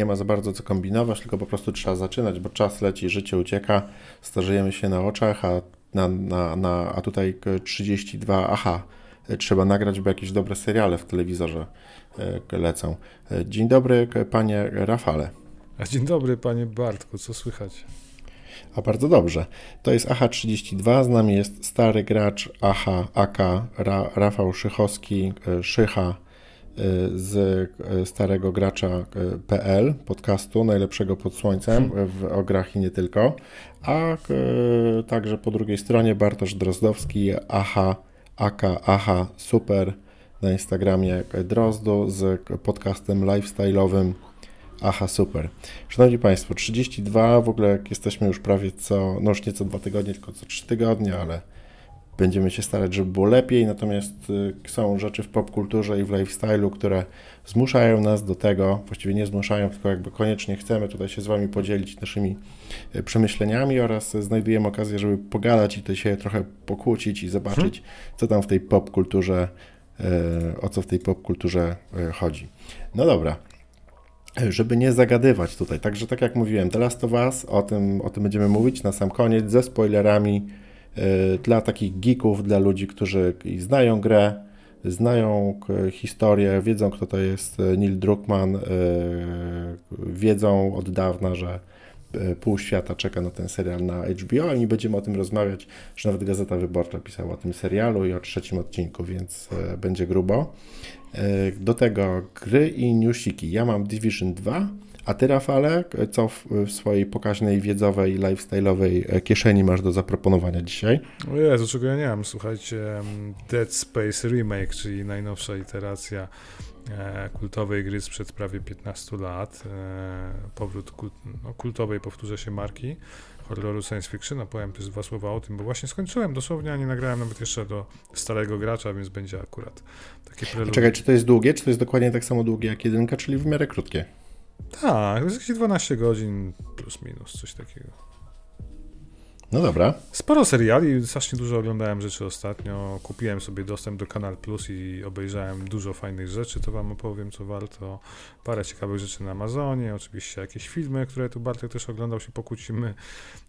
nie ma za bardzo co kombinować, tylko po prostu trzeba zaczynać, bo czas leci, życie ucieka, starzejemy się na oczach, a, na, na, na, a tutaj 32, aha, trzeba nagrać, bo jakieś dobre seriale w telewizorze e, lecą. E, dzień dobry, panie Rafale. A dzień dobry, panie Bartku, co słychać? A bardzo dobrze. To jest AHA32, z nami jest stary gracz AHA AK Ra, Rafał Szychowski, e, Szycha z starego gracza.pl, podcastu najlepszego pod słońcem hmm. w, o grach i nie tylko, a także po drugiej stronie Bartosz Drozdowski, AHA aka aha super na Instagramie Drozdu z podcastem lifestyle'owym Aha, super. Szanowni Państwo, 32, w ogóle jesteśmy już prawie co, no już nie co dwa tygodnie, tylko co trzy tygodnie, ale będziemy się starać, żeby było lepiej, natomiast y, są rzeczy w popkulturze i w lifestyle'u, które zmuszają nas do tego, właściwie nie zmuszają, tylko jakby koniecznie chcemy tutaj się z Wami podzielić naszymi y, przemyśleniami oraz znajdujemy okazję, żeby pogadać i to się trochę pokłócić i zobaczyć, hmm. co tam w tej popkulturze, y, o co w tej popkulturze chodzi. No dobra, żeby nie zagadywać tutaj. Także tak jak mówiłem, The Last of Us, o tym, o tym będziemy mówić na sam koniec, ze spoilerami, dla takich geeków, dla ludzi, którzy znają grę, znają historię, wiedzą kto to jest y, Neil Druckmann, y, wiedzą od dawna, że pół świata czeka na ten serial na HBO i będziemy o tym rozmawiać, że nawet Gazeta Wyborcza pisała o tym serialu i o trzecim odcinku, więc będzie grubo. Do tego gry i newsiki. Ja mam Division 2, a ty, Rafale, co w, w swojej pokaźnej, wiedzowej, lifestyle'owej e, kieszeni masz do zaproponowania dzisiaj? O Jezu, czego ja nie mam. Słuchajcie, Dead Space Remake, czyli najnowsza iteracja e, kultowej gry sprzed prawie 15 lat. E, powrót kult, no, kultowej, powtórzę się, marki horroru science fiction, powiem też dwa słowa o tym, bo właśnie skończyłem dosłownie, a nie nagrałem nawet jeszcze do starego gracza, więc będzie akurat takie preludium. Czekaj, czy to jest długie, czy to jest dokładnie tak samo długie jak jedynka, czyli w miarę krótkie? Tak, to jest jakieś 12 godzin plus minus, coś takiego. No dobra. Sporo seriali, strasznie dużo oglądałem rzeczy ostatnio. Kupiłem sobie dostęp do Kanal Plus i obejrzałem dużo fajnych rzeczy, to wam opowiem, co warto. Parę ciekawych rzeczy na Amazonie, oczywiście jakieś filmy, które tu Bartek też oglądał, się pokłócimy.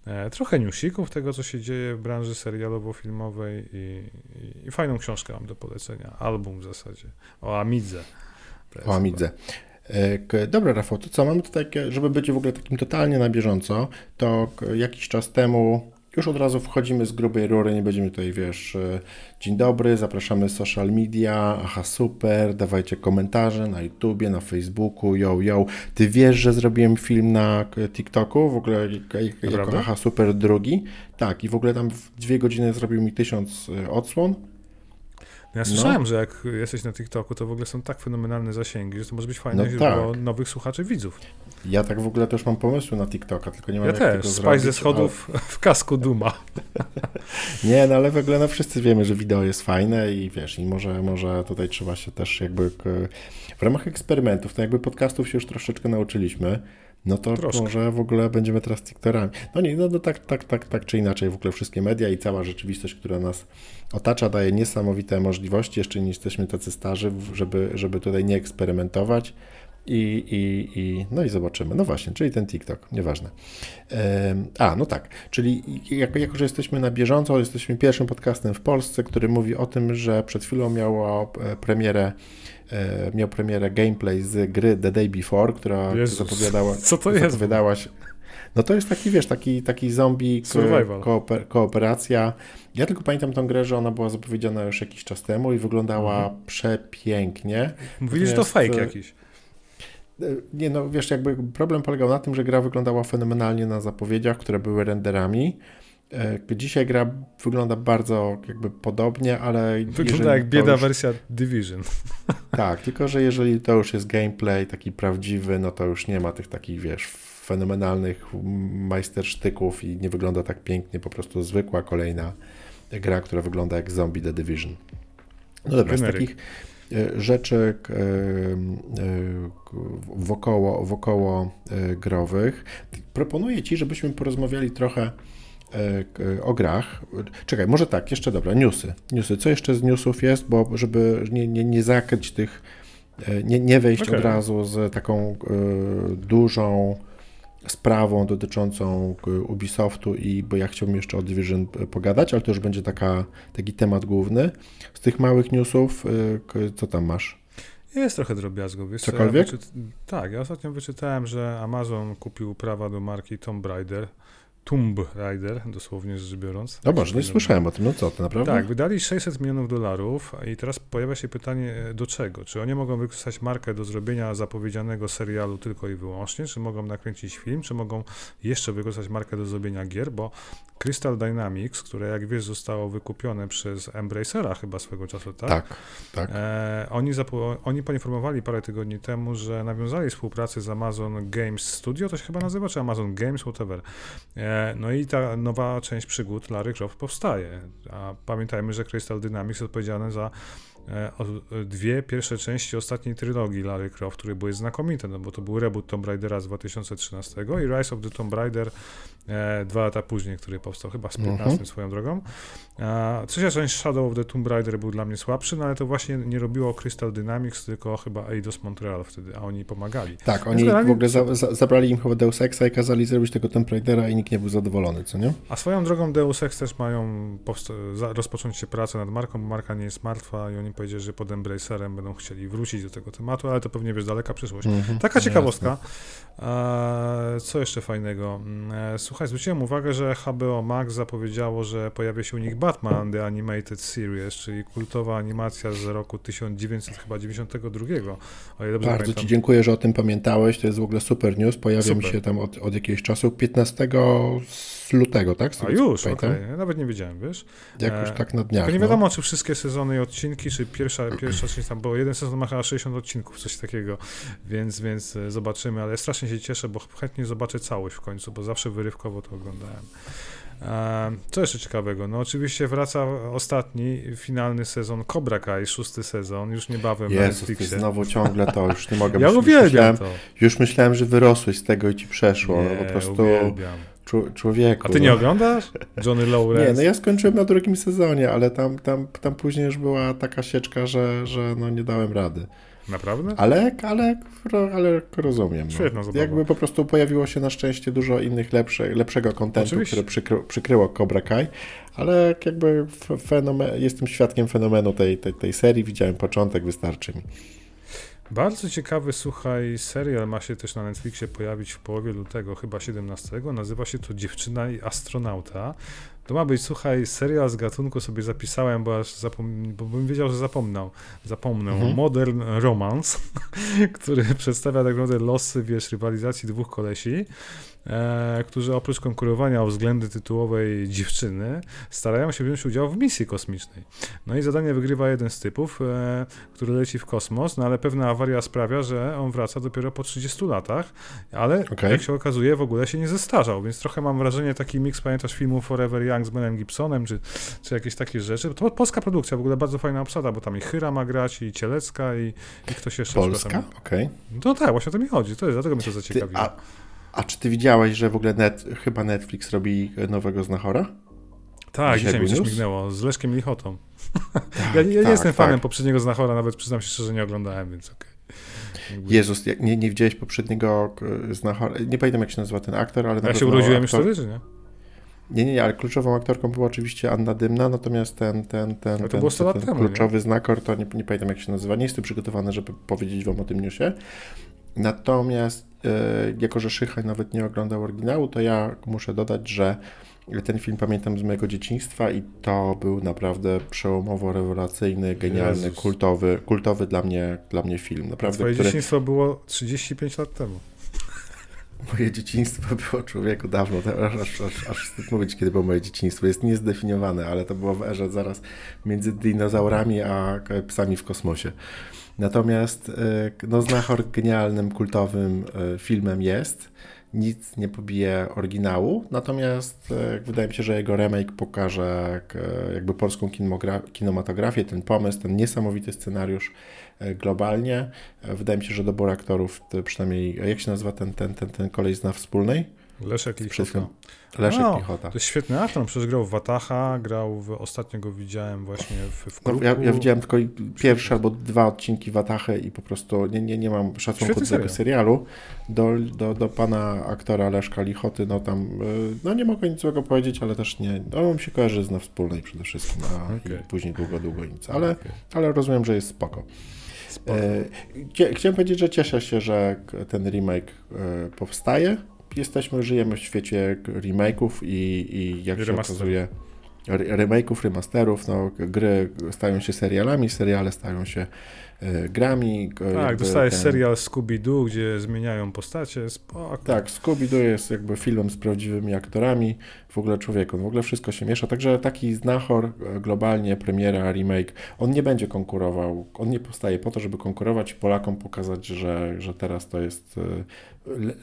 E, trochę newsików tego, co się dzieje w branży serialowo-filmowej i, i, i, fajną książkę mam do polecenia. Album w zasadzie. O Amidze. O Amidze. Dobra, Rafał, to co, mamy tutaj, żeby być w ogóle takim totalnie na bieżąco, to jakiś czas temu już od razu wchodzimy z grubej rury, nie będziemy tutaj, wiesz, e, dzień dobry, zapraszamy social media, aha, super, dawajcie komentarze na YouTubie, na Facebooku, yo, yo. Ty wiesz, że zrobiłem film na TikToku, w ogóle jako aha, super drugi? Tak, i w ogóle tam w dwie godziny zrobił mi tysiąc e, odsłon, ja słyszałem, no. że jak jesteś na TikToku, to w ogóle są tak fenomenalne zasięgi, że to może być fajne, no tak. było nowych słuchaczy, widzów. Ja tak w ogóle też mam pomysły na TikToka, tylko nie mam Ja też, spaj ze schodów ale... w kasku Duma. nie, no ale w ogóle no wszyscy wiemy, że wideo jest fajne i wiesz, i może, może tutaj trzeba się też jakby w ramach eksperymentów, to jakby podcastów się już troszeczkę nauczyliśmy, no to Troszkę. może w ogóle będziemy teraz TikTokami. No nie, no, no tak, tak, tak, tak czy inaczej, w ogóle wszystkie media i cała rzeczywistość, która nas otacza, daje niesamowite możliwości. Jeszcze nie jesteśmy tacy starzy, żeby, żeby tutaj nie eksperymentować. I, i, i, no i zobaczymy. No właśnie, czyli ten TikTok, nieważne. A, no tak, czyli jako, jako, że jesteśmy na bieżąco, jesteśmy pierwszym podcastem w Polsce, który mówi o tym, że przed chwilą miało e, premierę miał premierę gameplay z gry The Day Before, która Jezus, zapowiadała, co to jest? zapowiadała się. No to jest taki, wiesz, taki, taki zombie kooper, kooperacja. Ja tylko pamiętam tą grę, że ona była zapowiedziana już jakiś czas temu i wyglądała mhm. przepięknie. Mówili, że to fake jakiś. E, nie, no wiesz, jakby problem polegał na tym, że gra wyglądała fenomenalnie na zapowiedziach, które były renderami. E, dzisiaj gra wygląda bardzo jakby podobnie, ale. Wygląda jak bieda już... wersja Division. Tak, tylko że jeżeli to już jest gameplay taki prawdziwy, no to już nie ma tych takich, wiesz, fenomenalnych majstersztyków i nie wygląda tak pięknie, po prostu zwykła kolejna gra, która wygląda jak Zombie The Division. No dobra, z takich e, rzeczy e, wokoło, wokoło growych proponuję Ci, żebyśmy porozmawiali trochę E, o grach. Czekaj, może tak, jeszcze dobra, newsy. Newsy. Co jeszcze z newsów jest, bo żeby nie, nie, nie zakryć tych E, nie, nie wejść Okej. od razu z taką e, dużą sprawą dotyczącą e, Ubisoftu i bo ja chciałbym jeszcze o Division e, pogadać, ale to już będzie taka, taki temat główny. Z tych małych newsów, e, k- co tam masz? Jest trochę drobiazgów. Wiesz, co, Cokolwiek? Ja wyczyt... Tak, ja ostatnio wyczytałem, że Amazon kupił prawa do marki Tomb Raider. Tomb Raider, dosłownie rzecz biorąc. No Boże, nie słyszałem o tym, no co ty, naprawdę? Tak, wydali 600 milionów dolarów i teraz pojawia się pytanie, e, do czego? Czy oni mogą wykorzystać markę do zrobienia zapowiedzianego serialu tylko i wyłącznie, czy mogą nakręcić film, czy mogą jeszcze wykorzystać markę do zrobienia gier, bo Crystal Dynamics, które jak wiesz zostało wykupione przez Embracera chyba swego czasu, tak? tak. tak. E, oni, oni poinformowali parę tygodni temu, że nawiązali współpracę z Amazon Games Studio, to się chyba nazywa, czy Amazon Games, whatever. E, no i ta nowa część przygód Larry Croft powstaje. A pamiętajmy, że Crystal Dynamics jest odpowiedzialny za dwie pierwsze części ostatniej trylogii Larry Croft, które były znakomite, no bo to był reboot Tomb Raidera z 2013 i Rise of the Tomb Raider e, dwa lata później, który powstał chyba z 15 Mhm. swoją drogą. A, trzecia część Shadow of the Tomb Raider był dla mnie słabszy, no ale to właśnie nie robiło Crystal Dynamics, tylko chyba Eidos Montreal wtedy, a oni pomagali. Tak, oni w ogóle za, za, zabrali im chyba Deus Exa i kazali zrobić tego Tomb Raidera i nikt nie był zadowolony, co nie? A swoją drogą Deus Ex też mają rozpocząć się pracę nad marką, bo marka nie jest martwa i oni powiedzieli, że pod Embracerem będą chcieli wrócić do tego tematu, ale to pewnie wiesz, daleka przyszłość. Mhm. Taka No ciekawostka. E, co jeszcze fajnego? Mm, E, słuchaj, zwróciłem uwagę, że HBO Max zapowiedziało, że pojawia się u nich Batman The Animated Series, czyli kultowa animacja z roku 1992, o ile dobrze Bardzo pamiętam. Ci dziękuję, że o tym pamiętałeś. To jest w ogóle super news. Pojawia mi Super. się tam od, od jakiegoś czasu. 15 z lutego, tak? Z A już, okej, ja nawet nie wiedziałem, wiesz? Jakoś E, tak na dniach. Tylko nie no. wiadomo, czy wszystkie sezony i odcinki, czy pierwsza, pierwsza część tam, bo jeden sezon ma chyba 60 odcinków, coś takiego, więc, więc e, zobaczymy, ale strasznie się cieszę, bo chętnie zobaczę całość w końcu, bo zawsze wyrywkowo to oglądałem. E, Co jeszcze ciekawego? No oczywiście wraca ostatni, finalny sezon Cobra Kai, szósty sezon, już niebawem na Jezus, ty Netflixie. znowu ciągle to, już nie mogę. Ja już uwielbiam myślałem, to. Już myślałem, że wyrosłeś z tego i ci przeszło. Nie, no, po prostu uwielbiam. Człowieku. A ty nie no. oglądasz? Johnny Lawrence? Nie, no ja skończyłem na drugim sezonie, ale tam, tam, tam później już była taka sieczka, że, że no nie dałem rady. Naprawdę? Ale, ale, ale rozumiem. No. Świetna zabawa. Jakby po prostu pojawiło się na szczęście dużo innych lepsze, lepszego kontentu, które przykry, przykryło Cobra Kai, ale jakby fenomen, jestem świadkiem fenomenu tej, tej, tej serii, widziałem początek, wystarczy mi. Bardzo ciekawy, słuchaj, serial ma się też na Netflixie pojawić w połowie lutego, chyba 17. Nazywa się to Dziewczyna i astronauta. To ma być, słuchaj, serial z gatunku sobie zapisałem, bo aż zapom- bo bym wiedział, że zapomniał. Zapomnę. Mhm. Modern Romance, który przedstawia tak naprawdę losy, wiesz, rywalizacji dwóch kolesi, e, którzy oprócz konkurowania o względy tytułowej dziewczyny, starają się wziąć udział w misji kosmicznej. No i zadanie wygrywa jeden z typów, e, który leci w kosmos, no ale pewna awaria sprawia, że on wraca dopiero po 30 latach, ale Okej. jak się okazuje, w ogóle się nie zestarzał, więc trochę mam wrażenie, taki miks, pamiętasz filmu Forever Young z Melem Gibsonem, czy, czy jakieś takie rzeczy. To polska produkcja, w ogóle bardzo fajna obsada, bo tam i Chyra ma grać, i Cielecka, i, i ktoś jeszcze. Polska? Okej. No tak, właśnie o to mi chodzi, to jest, dlatego mnie to Ty, zaciekawiło. a, a czy ty widziałeś, że w ogóle net, chyba Netflix robi nowego Znachora? tak, dzisiaj dzisiaj mi coś mignęło, z Leszkiem Lichotą. Tak, ja nie, ja nie tak, jestem fanem tak. poprzedniego Znachora, nawet przyznam się szczerze, nie oglądałem, więc okej. Jakby- Jezus, nie, nie widziałeś poprzedniego e, Znachora, nie pamiętam jak się nazywa ten aktor, ale Ja się urodziłem już aktor- wtedy, czy nie? Nie, nie, nie, ale kluczową aktorką była oczywiście Anna Dymna, natomiast ten, ten, ten, to ten, było 100 lat ten temu, kluczowy znakor, to nie, nie pamiętam jak się nazywa, nie jestem przygotowany, żeby powiedzieć wam o tym newsie. Natomiast jako, że Szychaj nawet nie oglądał oryginału, to ja muszę dodać, że ten film pamiętam z mojego dzieciństwa i to był naprawdę przełomowo rewelacyjny, genialny, Jezus. kultowy, kultowy dla mnie, dla mnie film. Naprawdę, twoje który, dzieciństwo było 35 lat temu. Moje dzieciństwo było człowieku dawno, aż, aż, aż, wstyd mówić, kiedy było moje dzieciństwo. Jest niezdefiniowane, ale to było w erze zaraz między dinozaurami a psami w kosmosie. Natomiast e, no, Znachor genialnym, kultowym e, filmem jest. Nic nie pobije oryginału, natomiast e, wydaje mi się, że jego remake pokaże jakby polską kinematografię, ten pomysł, ten niesamowity scenariusz e, globalnie. E, Wydaje mi się, że dobór aktorów, to przynajmniej, jak się nazywa ten, ten, ten, ten kolej zna wspólnej? Leszek Lichota. chwilą. Leszek No. To jest świetny aktor, on przecież grał w Wataha, grał w, ostatnio go widziałem właśnie w, w No, ja, ja widziałem tylko pierwsze albo dwa odcinki Watachy i po prostu nie, nie, nie mam szacunku do tego serialu. Do, do, do pana aktora Leszka Lichoty, no tam, y, no nie mogę nic złego powiedzieć, ale też nie, no on się kojarzy z na wspólnej przede wszystkim, a i później długo, długo nic, ale, Okej. ale rozumiem, że jest spoko. Spoko. E, Chciałem powiedzieć, że cieszę się, że ten remake e, powstaje. Jesteśmy, żyjemy w świecie remake'ów i, i jak się okazuje, re- remake'ów, remasterów, no, gry stają się serialami, seriale stają się grami. k- tak, dostajesz ten- serial Scooby-Doo, gdzie zmieniają postacie, spoko. Tak, Scooby-Doo jest jakby filmem z prawdziwymi aktorami, w ogóle człowieku, w ogóle wszystko się miesza, także taki znachor e, globalnie, premiera, remake, on nie będzie konkurował, on nie powstaje po to, żeby konkurować i Polakom pokazać, że, że teraz to jest e,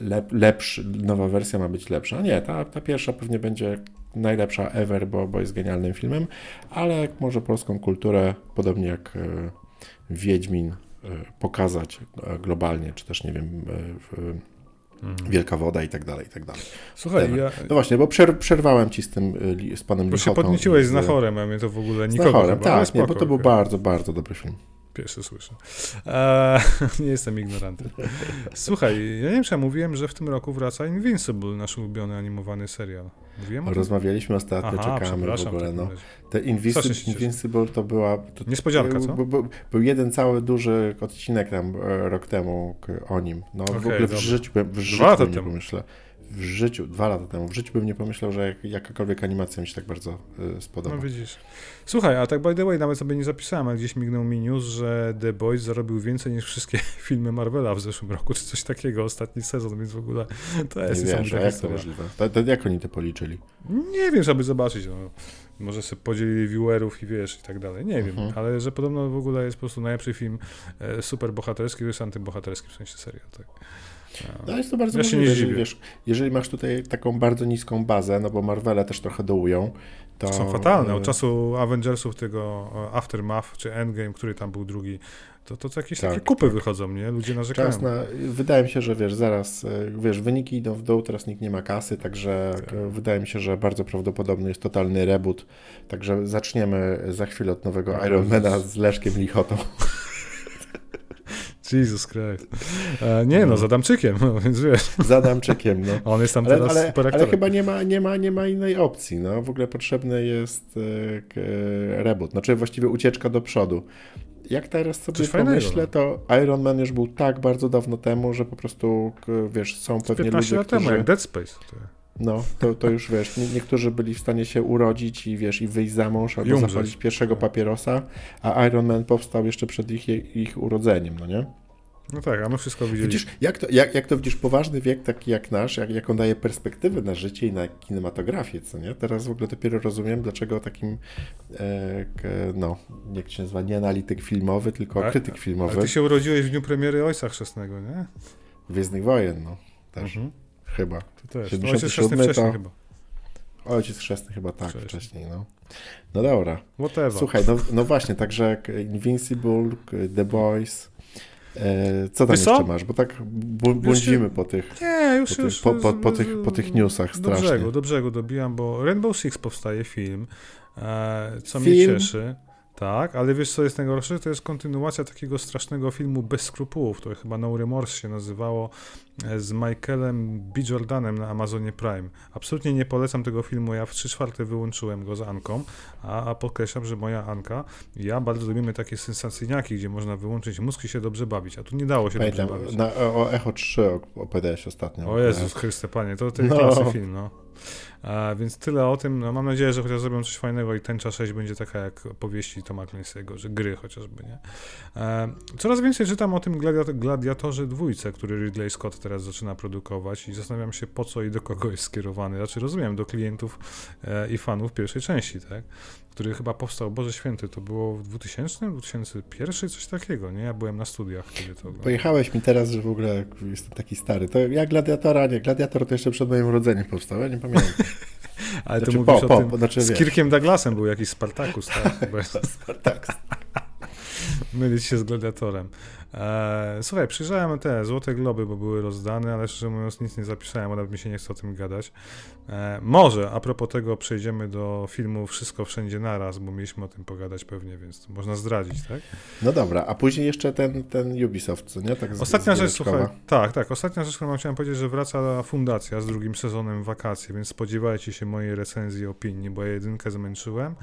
le, lepszy, nowa wersja ma być lepsza. Nie, ta, ta pierwsza pewnie będzie najlepsza ever, bo, bo jest genialnym filmem, ale może polską kulturę, podobnie jak e, Wiedźmin, e, pokazać e, globalnie, czy też nie wiem, e, Mhm. Wielka Woda i tak dalej, i tak dalej. Słuchaj, ja, No właśnie, bo przer przerwałem ci z tym, z panem bo się Lichotą podnieciłeś i z Nachorem, a mnie to w ogóle nikogo Nachorem, chyba, tak, nie, bo to był bardzo, bardzo dobry film. Pierwszy słyszę. Eee, nie jestem ignorantem. Słuchaj, ja nie wiem, czy ja mówiłem, że w tym roku wraca Invincible, nasz ulubiony animowany serial. Mówiłem? Rozmawialiśmy ostatnio, Aha, czekamy w ogóle. w No. Te cieszę. Invincible to była... To, Niespodzianka, co? Był, jeden cały duży odcinek tam e, rok temu o nim. No w Okej, ogóle w życiu, w życiu nie temu. W życiu, dwa lata temu, w życiu bym nie pomyślał, że jak, jakakolwiek animacja mi się tak bardzo y, spodoba. No widzisz. Słuchaj, a tak by the way, nawet sobie nie zapisałem, ale gdzieś mignął mi news, że The Boys zarobił więcej niż wszystkie filmy Marvela w zeszłym roku, czy coś takiego, ostatni sezon, więc w ogóle to jest nie wiesz, a jak to możliwe? To, to jak oni to policzyli? Nie wiem, żeby zobaczyć. No. Może sobie podzielili viewerów i wiesz, i tak dalej. Nie wiem, Mhm. ale że podobno w ogóle jest po prostu najlepszy film e, super bohaterski, to jest antybohaterski w sensie serial, tak. No jest to bardzo Ja się możliwe, nie jeżeli, wiesz, jeżeli masz tutaj taką bardzo niską bazę, no bo Marvele też trochę dołują, to... Są fatalne. Od czasu Avengersów tego Aftermath, czy Endgame, który tam był drugi, to, to, to jakieś Tak, takie kupy wychodzą, nie? Ludzie narzekają. Czas na, wydaje mi się, że wiesz, zaraz, e, wiesz, wyniki idą w dół, teraz nikt nie ma kasy, także Tak. wydaje mi się, że bardzo prawdopodobny jest totalny reboot, także zaczniemy za chwilę od nowego No, Ironmana Jezus. z Leszkiem Lichotą. Jesus Christ. E, nie no, z Adamczykiem, no, więc wiesz, Z Adamczykiem, no. on jest tam Ale, teraz ale, ale chyba nie ma, nie, ma, nie ma innej opcji. No. W ogóle potrzebny jest e, e, reboot, znaczy właściwie ucieczka do przodu. Jak teraz sobie Coś pomyślę, no. to Iron Man już był tak bardzo dawno temu, że po prostu, wiesz, są pewnie 15 ludzie, lat którzy... temu, jak Dead Space. To... No, to, to już wiesz, nie, niektórzy byli w stanie się urodzić i wiesz, i wyjść za mąż albo I umrzeć. zapalić pierwszego Tak. papierosa, a Iron Man powstał jeszcze przed ich, ich urodzeniem, no nie? No tak, a my wszystko widzieliśmy. Widzisz, jak to, jak, jak to widzisz, poważny wiek taki jak nasz, jak, jak on daje perspektywę na życie i na kinematografię, co nie? Teraz w ogóle dopiero rozumiem, dlaczego takim, e, k, no, jak się nazywa, nie analityk filmowy, tylko A- krytyk Ale filmowy ty się urodziłeś w dniu premiery Ojca Chrzestnego, nie? Gwiezdnych Wojen, no, też, Mhm. Chyba. To też. 77 No, Ojciec to- chyba. Ojciec chrzestny chyba tak, Wcześniej. wcześniej, no. No dobra. Whatever. Słuchaj, no, no właśnie, także Invincible, The Boys, e, co tam Wiesz co? jeszcze masz? Bo tak błądzimy po tych, Nie, już, po, już po, po, po, tych, po tych newsach do strasznie. brzegu, do brzegu dobijam, bo Rainbow Six powstaje film, e, co mnie Film? cieszy. Tak, ale wiesz co jest najgorsze? To jest kontynuacja takiego strasznego filmu Bez skrupułów, które chyba No Remorse się nazywało, e, z Michaelem B. Jordanem na Amazonie Prime. Absolutnie nie polecam tego filmu, ja w 3 czwarte wyłączyłem go z Anką, a, a podkreślam, że moja Anka, ja bardzo lubimy takie sensacyjniaki, gdzie można wyłączyć mózg i się dobrze bawić, a tu nie dało się Pamiętam, dobrze bawić. na, o o Echo 3 opowiadałeś ostatnio. O Jezus Chryste, Panie, to ten No. klasy film, no. A, więc tyle o tym, no mam nadzieję, że chociaż zrobią coś fajnego i tęcza 6 będzie taka jak opowieści Toma Clancy'ego, że gry chociażby, nie? E, coraz więcej czytam o tym gladiator, Gladiatorze dwójce, który Ridley Scott teraz zaczyna produkować i zastanawiam się po co i do kogo jest skierowany. Znaczy rozumiem, do klientów e, i fanów pierwszej części, tak? Który chyba powstał, Boże Święty, to było w 2000, 2001, coś takiego, nie? Ja byłem na studiach, kiedy to. Pojechałeś mi teraz, że w ogóle jestem taki stary. To ja Gladiatora, nie, Gladiator to jeszcze przed moim urodzeniem powstał, ja nie pamiętam. Ale Znaczy, ty mówisz po, o tym, po, znaczy, z. Kirkiem Douglasem był jakiś Spartacus, tak? Tak. mylić się z gladiatorem. E, słuchaj, przyjrzałem te Złote Globy, bo były rozdane, ale szczerze mówiąc nic nie zapisałem, bo nawet mi się nie chce o tym gadać. E, może, a propos tego, przejdziemy do filmu Wszystko Wszędzie Naraz, bo mieliśmy o tym pogadać pewnie, więc to można zdradzić, tak? No dobra, a później jeszcze ten, ten Ubisoft, co nie? Tak z, Ostatnia z rzecz, słuchaj, tak, tak, ostatnia rzecz, którą chciałem powiedzieć, że wraca fundacja z drugim sezonem wakacji, więc spodziewajcie się mojej recenzji opinii, bo ja jedynkę zmęczyłem.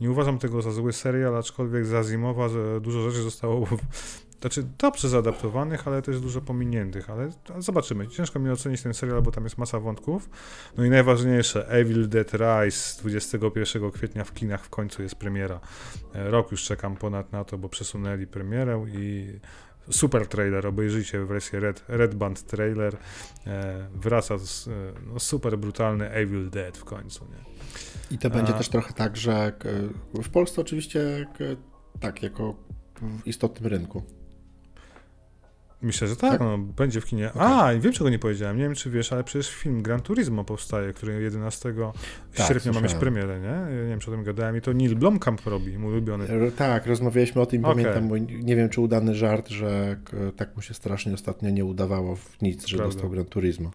Nie uważam tego za zły serial, aczkolwiek za Zimowa dużo rzeczy zostało znaczy dobrze zaadaptowanych, ale też dużo pominiętych, ale zobaczymy. Ciężko mi ocenić ten serial, bo tam jest masa wątków. No i najważniejsze, Evil Dead Rise 21 kwietnia w kinach w końcu jest premiera. E, rok już czekam ponad na to, bo przesunęli premierę i super trailer, obejrzyjcie wersję Red, Red Band trailer. E, wraca z, e, no, super brutalny Evil Dead w końcu, nie? I to będzie A... też trochę tak, że w Polsce oczywiście tak, jako w istotnym rynku. Myślę, że tak, tak? No, będzie w kinie. Okay. A, wiem, czego nie powiedziałem. Nie wiem, czy wiesz, ale przecież film Gran Turismo powstaje, który 11 tak, sierpnia ma mieć premierę, nie? nie wiem, czy o tym gadałem. I to Neil Blomkamp robi, mój ulubiony. Tak, rozmawialiśmy o tym, okay. pamiętam, bo nie wiem, czy udany żart, że tak mu się strasznie ostatnio nie udawało w nic, że Prawda. dostał Gran Turismo.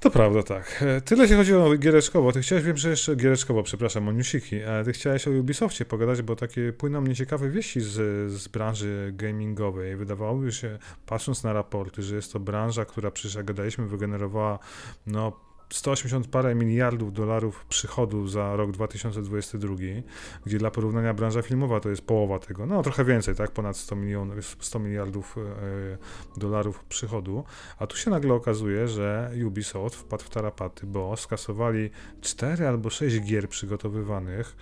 To prawda, tak. E, tyle się chodzi o giereczkowo. Ty chciałeś, wiem, że jeszcze giereczkowo, przepraszam, o newsiki, ale ty chciałeś o Ubisoftie pogadać, bo takie płyną mnie ciekawe wieści z, z branży gamingowej. Wydawało się, patrząc na raporty, że jest to branża, która przecież jak gadaliśmy, wygenerowała no 180 parę miliardów dolarów przychodu za rok 2022, gdzie dla porównania branża filmowa to jest połowa tego, no trochę więcej, tak, ponad 100, milionów, 100 miliardów e, dolarów przychodu, a tu się nagle okazuje, że Ubisoft wpadł w tarapaty, bo skasowali 4 albo 6 gier przygotowywanych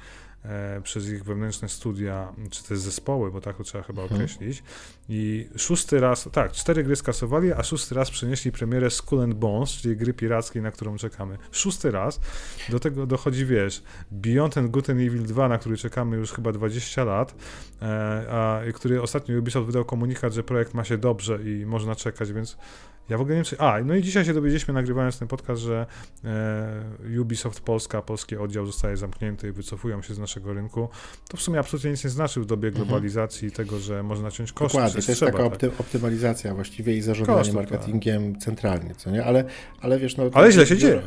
przez ich wewnętrzne studia, czy też zespoły, bo tak to trzeba chyba mhm. określić. I szósty raz, tak, cztery gry skasowali, a szósty raz przenieśli premierę Skull and Bones, czyli gry pirackiej, na którą czekamy. Szósty raz. Do tego dochodzi, wiesz, Beyond and Good and Evil 2, na który czekamy już chyba 20 lat, e, a który ostatnio Ubisoft wydał komunikat, że projekt ma się dobrze i można czekać, więc ja w ogóle nie wiem, czy... A, no i dzisiaj się dowiedzieliśmy, nagrywając ten podcast, że e, Ubisoft Polska, polski oddział zostaje zamknięty i wycofują się z naszego rynku. To w sumie absolutnie nic nie znaczy w dobie mhm. globalizacji i tego, że można ciąć koszty. Dokładnie, to jest trzeba, taka opty tak. optymalizacja właściwie i zarządzanie tak. marketingiem tak. centralnie, co nie? Ale, ale wiesz, no... Ale źle się biuro, dzieje.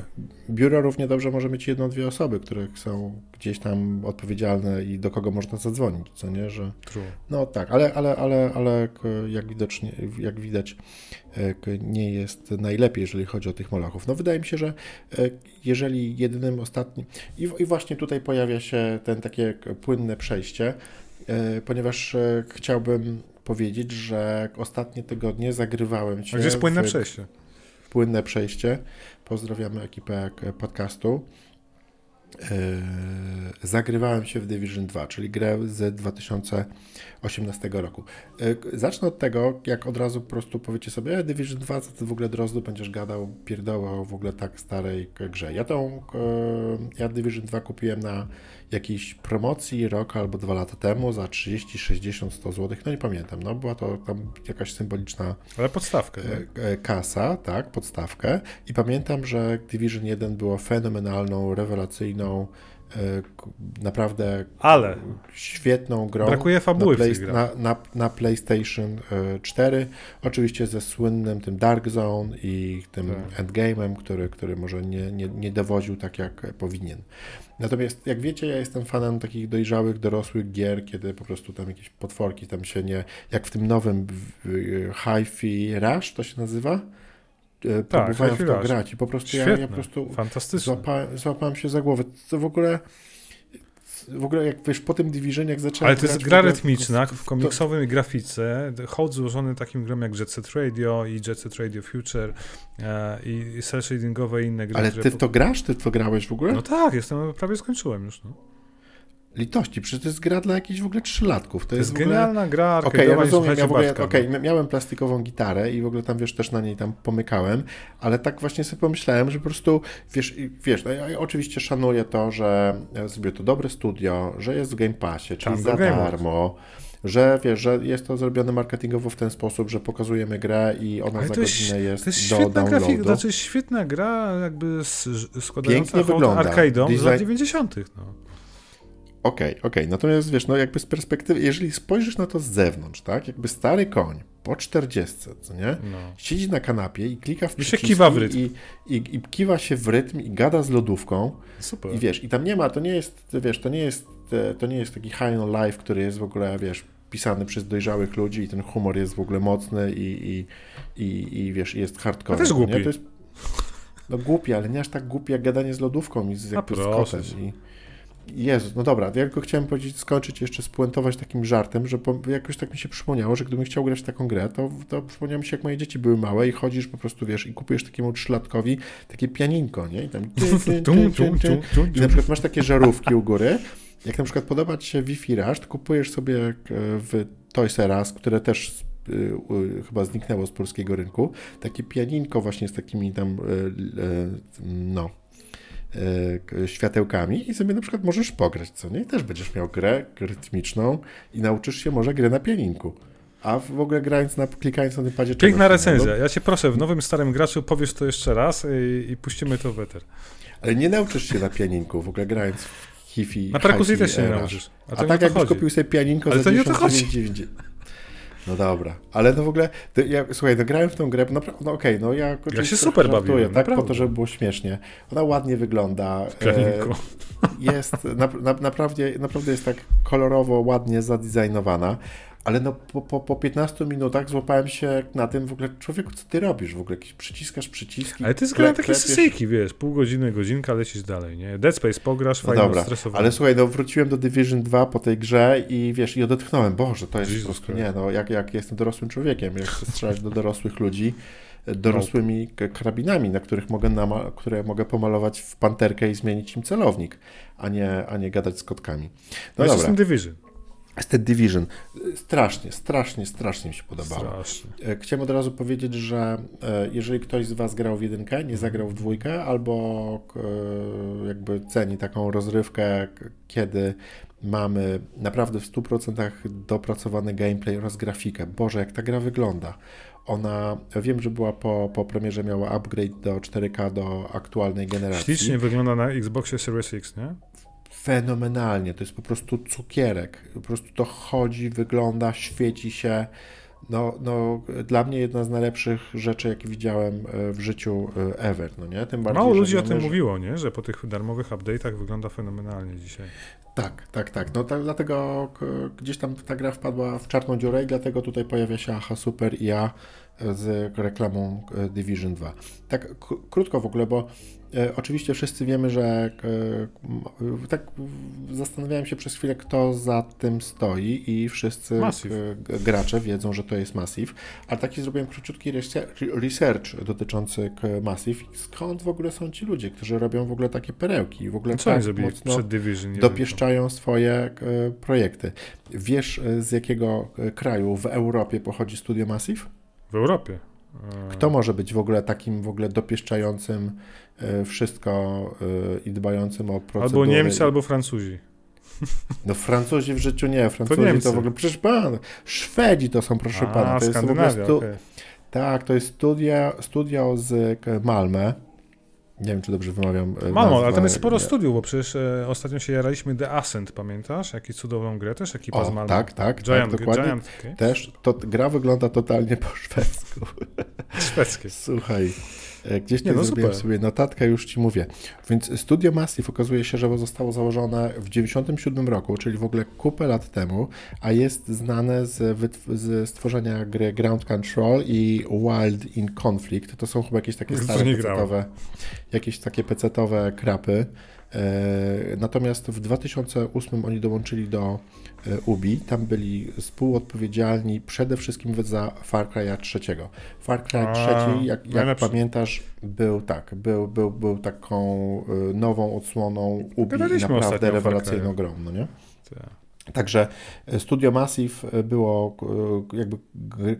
Biuro równie dobrze może mieć jedną, dwie osoby, które są gdzieś tam odpowiedzialne i do kogo można zadzwonić, co nie? Że, True. No tak, ale, ale, ale, ale jak widocznie, jak widać nie jest najlepiej, jeżeli chodzi o tych molachów. No wydaje mi się, że e, jeżeli jedynym ostatnim... I, i właśnie tutaj pojawia się ten takie płynne przejście, e, ponieważ chciałbym powiedzieć, że ostatnie tygodnie zagrywałem się... A gdzie jest płynne przejście? Płynne przejście. Pozdrawiamy ekipę podcastu. Zagrywałem się w Division 2, czyli grę z 2000 2018 roku. E, zacznę od tego, jak od razu po prostu powiecie sobie, e, Division 2, co ty w ogóle Drozdu będziesz gadał pierdoła o w ogóle tak starej grze. Ja tą, e, ja Division 2 kupiłem na jakiejś promocji rok albo dwa lata temu za 30, 60, 100 zł, no nie pamiętam, no była to tam jakaś symboliczna Ale podstawkę, kasa, tak, podstawkę i pamiętam, że Division 1 było fenomenalną, rewelacyjną E, naprawdę Ale świetną grą. Brakuje fabuły na, play, na, na, na, PlayStation 4. E, Oczywiście ze słynnym tym Dark Zone i tym tak. endgame'em, który, który może nie, nie, nie dowodził tak jak powinien. Natomiast jak wiecie, ja jestem fanem takich dojrzałych, dorosłych gier, kiedy po prostu tam jakieś potworki tam się nie... Jak w tym nowym Hi-Fi Rush to się nazywa? E, tak, próbowałem w to grać i po prostu Świetne, ja, ja po prostu złapałem, złapałem się za głowę. To w ogóle w ogóle jak wiesz, po tym Division jak zacząłem Ale to jest gra rytmiczna w komiksowej to... grafice, chod złożony takim grom jak Jet Set Radio i Jet Set Radio Future e, i cel shadingowe i inne gry. Ale ty w to grasz? Ty w to grałeś w ogóle? No tak, jestem, prawie skończyłem już. No litości, przecież to jest gra dla jakichś w ogóle trzylatków. To, to jest, jest genialna gra Okej, okay, ja rozumiem, ja w ogóle, okay, miałem plastikową gitarę i w ogóle tam, wiesz, też na niej tam pomykałem, ale tak właśnie sobie pomyślałem, że po prostu, wiesz, wiesz no ja oczywiście szanuję to, że sobie to dobre studio, że jest w Game Passie, czyli za darmo, że wiesz, że jest to zrobione marketingowo w ten sposób, że pokazujemy grę i ona Ale za godzinę jest, jest do świetna downloadu. Grafika, znaczy świetna gra jakby składająca Pięknie wygląda. arcade'om z lat 90. No. Okej, okay, okej. Okay. Natomiast wiesz, no jakby z perspektywy, jeżeli spojrzysz na to z zewnątrz, tak? Jakby stary koń po 40, co nie? No. Siedzi na kanapie i klika w przyciski kiwa w rytm. I, i, I kiwa się w rytm i gada z lodówką. Super. I wiesz, i tam nie ma, to nie jest, wiesz, to nie jest, to nie jest taki high on life, który jest w ogóle, wiesz, pisany przez dojrzałych ludzi i ten humor jest w ogóle mocny i, i, i, i wiesz, jest hardcore. To też głupi. Nie? To jest, no głupi, ale nie aż tak głupi jak gadanie z lodówką i z, jakby, z kotem. I, Jezus, no dobra, ja tylko chciałem powiedzieć, skończyć jeszcze, spuentować takim żartem, że po, jakoś tak mi się przypomniało, że gdybym chciał grać w taką grę, to, to przypomniało mi się, jak moje dzieci były małe i chodzisz po prostu, wiesz, i kupujesz takiemu trzylatkowi takie pianinko, nie? I tam i na przykład masz takie żarówki u góry, jak na przykład podoba Ci się Wi-Fi Rush, kupujesz sobie w Toys R Us, które też y, chyba zniknęło z polskiego rynku, takie pianinko właśnie z takimi tam, y, no, E, światełkami i sobie na przykład możesz pograć, co nie? I też będziesz miał grę rytmiczną i nauczysz się może grę na pianinku. A w ogóle grając na, klikając na tym padzie... Piękna recenzja. Ja cię proszę, w nowym starym graczu powiesz to jeszcze raz i, i puścimy to w eter. Ale nie nauczysz się na pianinku, w ogóle grając w hifi. Na perkusji też się nie nauczysz. A, A tak jakbyś kupił sobie pianinko Ale za to nie o to chodzi. No dobra, ale no w ogóle, to ja, słuchaj, no grałem w tą grę, naprawdę, no okej, okay, no ja Ja się super bawiłem, tak, naprawdę. po to, żeby było śmiesznie. Ona ładnie wygląda. E, jest, na, na, naprawdę, naprawdę jest tak kolorowo, ładnie zadizajnowana, ale no po, po, po 15 minutach złapałem się na tym w ogóle, człowieku, co ty robisz w ogóle? Jakieś przyciskasz przyciski. Ale ty zgrałem takie sesyjki, wiesz, pół godziny, godzinka, lecisz dalej, nie? Dead Space pograsz, no fajnie dobra, Ale słuchaj, no wróciłem do Division 2 po tej grze i wiesz, i odetchnąłem, Boże, to jest Jesus po prostu, nie, no jak, jak jestem dorosłym człowiekiem, jak chcę strzelać do dorosłych ludzi, dorosłymi karabinami, na których mogę, nama- które mogę pomalować w panterkę i zmienić im celownik, a nie, a nie gadać z kotkami. No, no dobra. Division. The Division. Strasznie, strasznie, strasznie mi się podobało. Strasznie. E, chciałem od razu powiedzieć, że e, jeżeli ktoś z Was grał w jedynkę, nie zagrał w dwójkę, albo e, jakby ceni taką rozrywkę, kiedy mamy naprawdę w 100% dopracowany gameplay oraz grafikę. Boże, jak ta gra wygląda. Ona, wiem, że była po, po premierze, miała upgrade do 4K do aktualnej generacji. Ślicznie wygląda na Xboxie Series X, nie? Fenomenalnie. To jest po prostu cukierek. Po prostu to chodzi, wygląda, świeci się. No, no, dla mnie jedna z najlepszych rzeczy, jakie widziałem e, w życiu e, ever, no nie? Tym bardziej, Mało ludzi o tym że... mówiło, nie? Że po tych darmowych update'ach wygląda fenomenalnie dzisiaj. Tak, tak, tak. No tak, dlatego gdzieś tam ta gra wpadła w czarną dziurę i dlatego tutaj pojawia się AHA Super i ja z reklamą e, Division 2. Tak krótko w ogóle, bo e, oczywiście wszyscy wiemy, że e, tak zastanawiałem się przez chwilę, kto za tym stoi i wszyscy Massive. gracze wiedzą, że to jest Massive, ale taki zrobiłem króciutki research dotyczący Massive skąd w ogóle są ci ludzie, którzy robią w ogóle takie perełki i w ogóle Co tak mocno przed Division, dopieszczają swoje projekty. Wiesz z jakiego kraju w Europie pochodzi studio Massive? W Europie. Kto może być w ogóle takim w ogóle dopieszczającym e, wszystko e, i dbającym o procedury? Albo Niemcy, albo Francuzi. No Francuzi w życiu nie, Francuzi to, to w ogóle, przecież pan, Szwedzi to są, proszę A, pana. To jest stu... okay. Tak, to jest studia, studio z Malmę, nie wiem, czy dobrze wymawiam. E, Mamo, ale tam jest sporo nie. studiów, bo przecież e, ostatnio się jaraliśmy The Ascent, pamiętasz? Jaki cudowną grę też ekipa o, z Malmö. Tak, tak, Giant, tak, dokładnie. Giant, okay. Też to, gra wygląda totalnie po szwedzku. Szwedzkie. Słuchaj, E, gdzieś tam no zrobiłem super. sobie notatkę, już ci mówię. Więc Studio Massive okazuje się, że zostało założone w 97 roku, czyli w ogóle kupę lat temu, a jest znane z, z stworzenia gry Ground Control i Wild in Conflict. To są chyba jakieś takie stare pecetowe, jakieś takie pecetowe krapy. E, natomiast w 2008 oni dołączyli do e, Ubi. Tam byli współodpowiedzialni przede wszystkim za Far Cry 3. Far Cry 3, jak, jak pamiętasz, był tak, był, był, był taką e, nową odsłoną Ubi i naprawdę rewelacyjną grą, no nie? Tak. Także e, Studio Massive e, było, e, jakby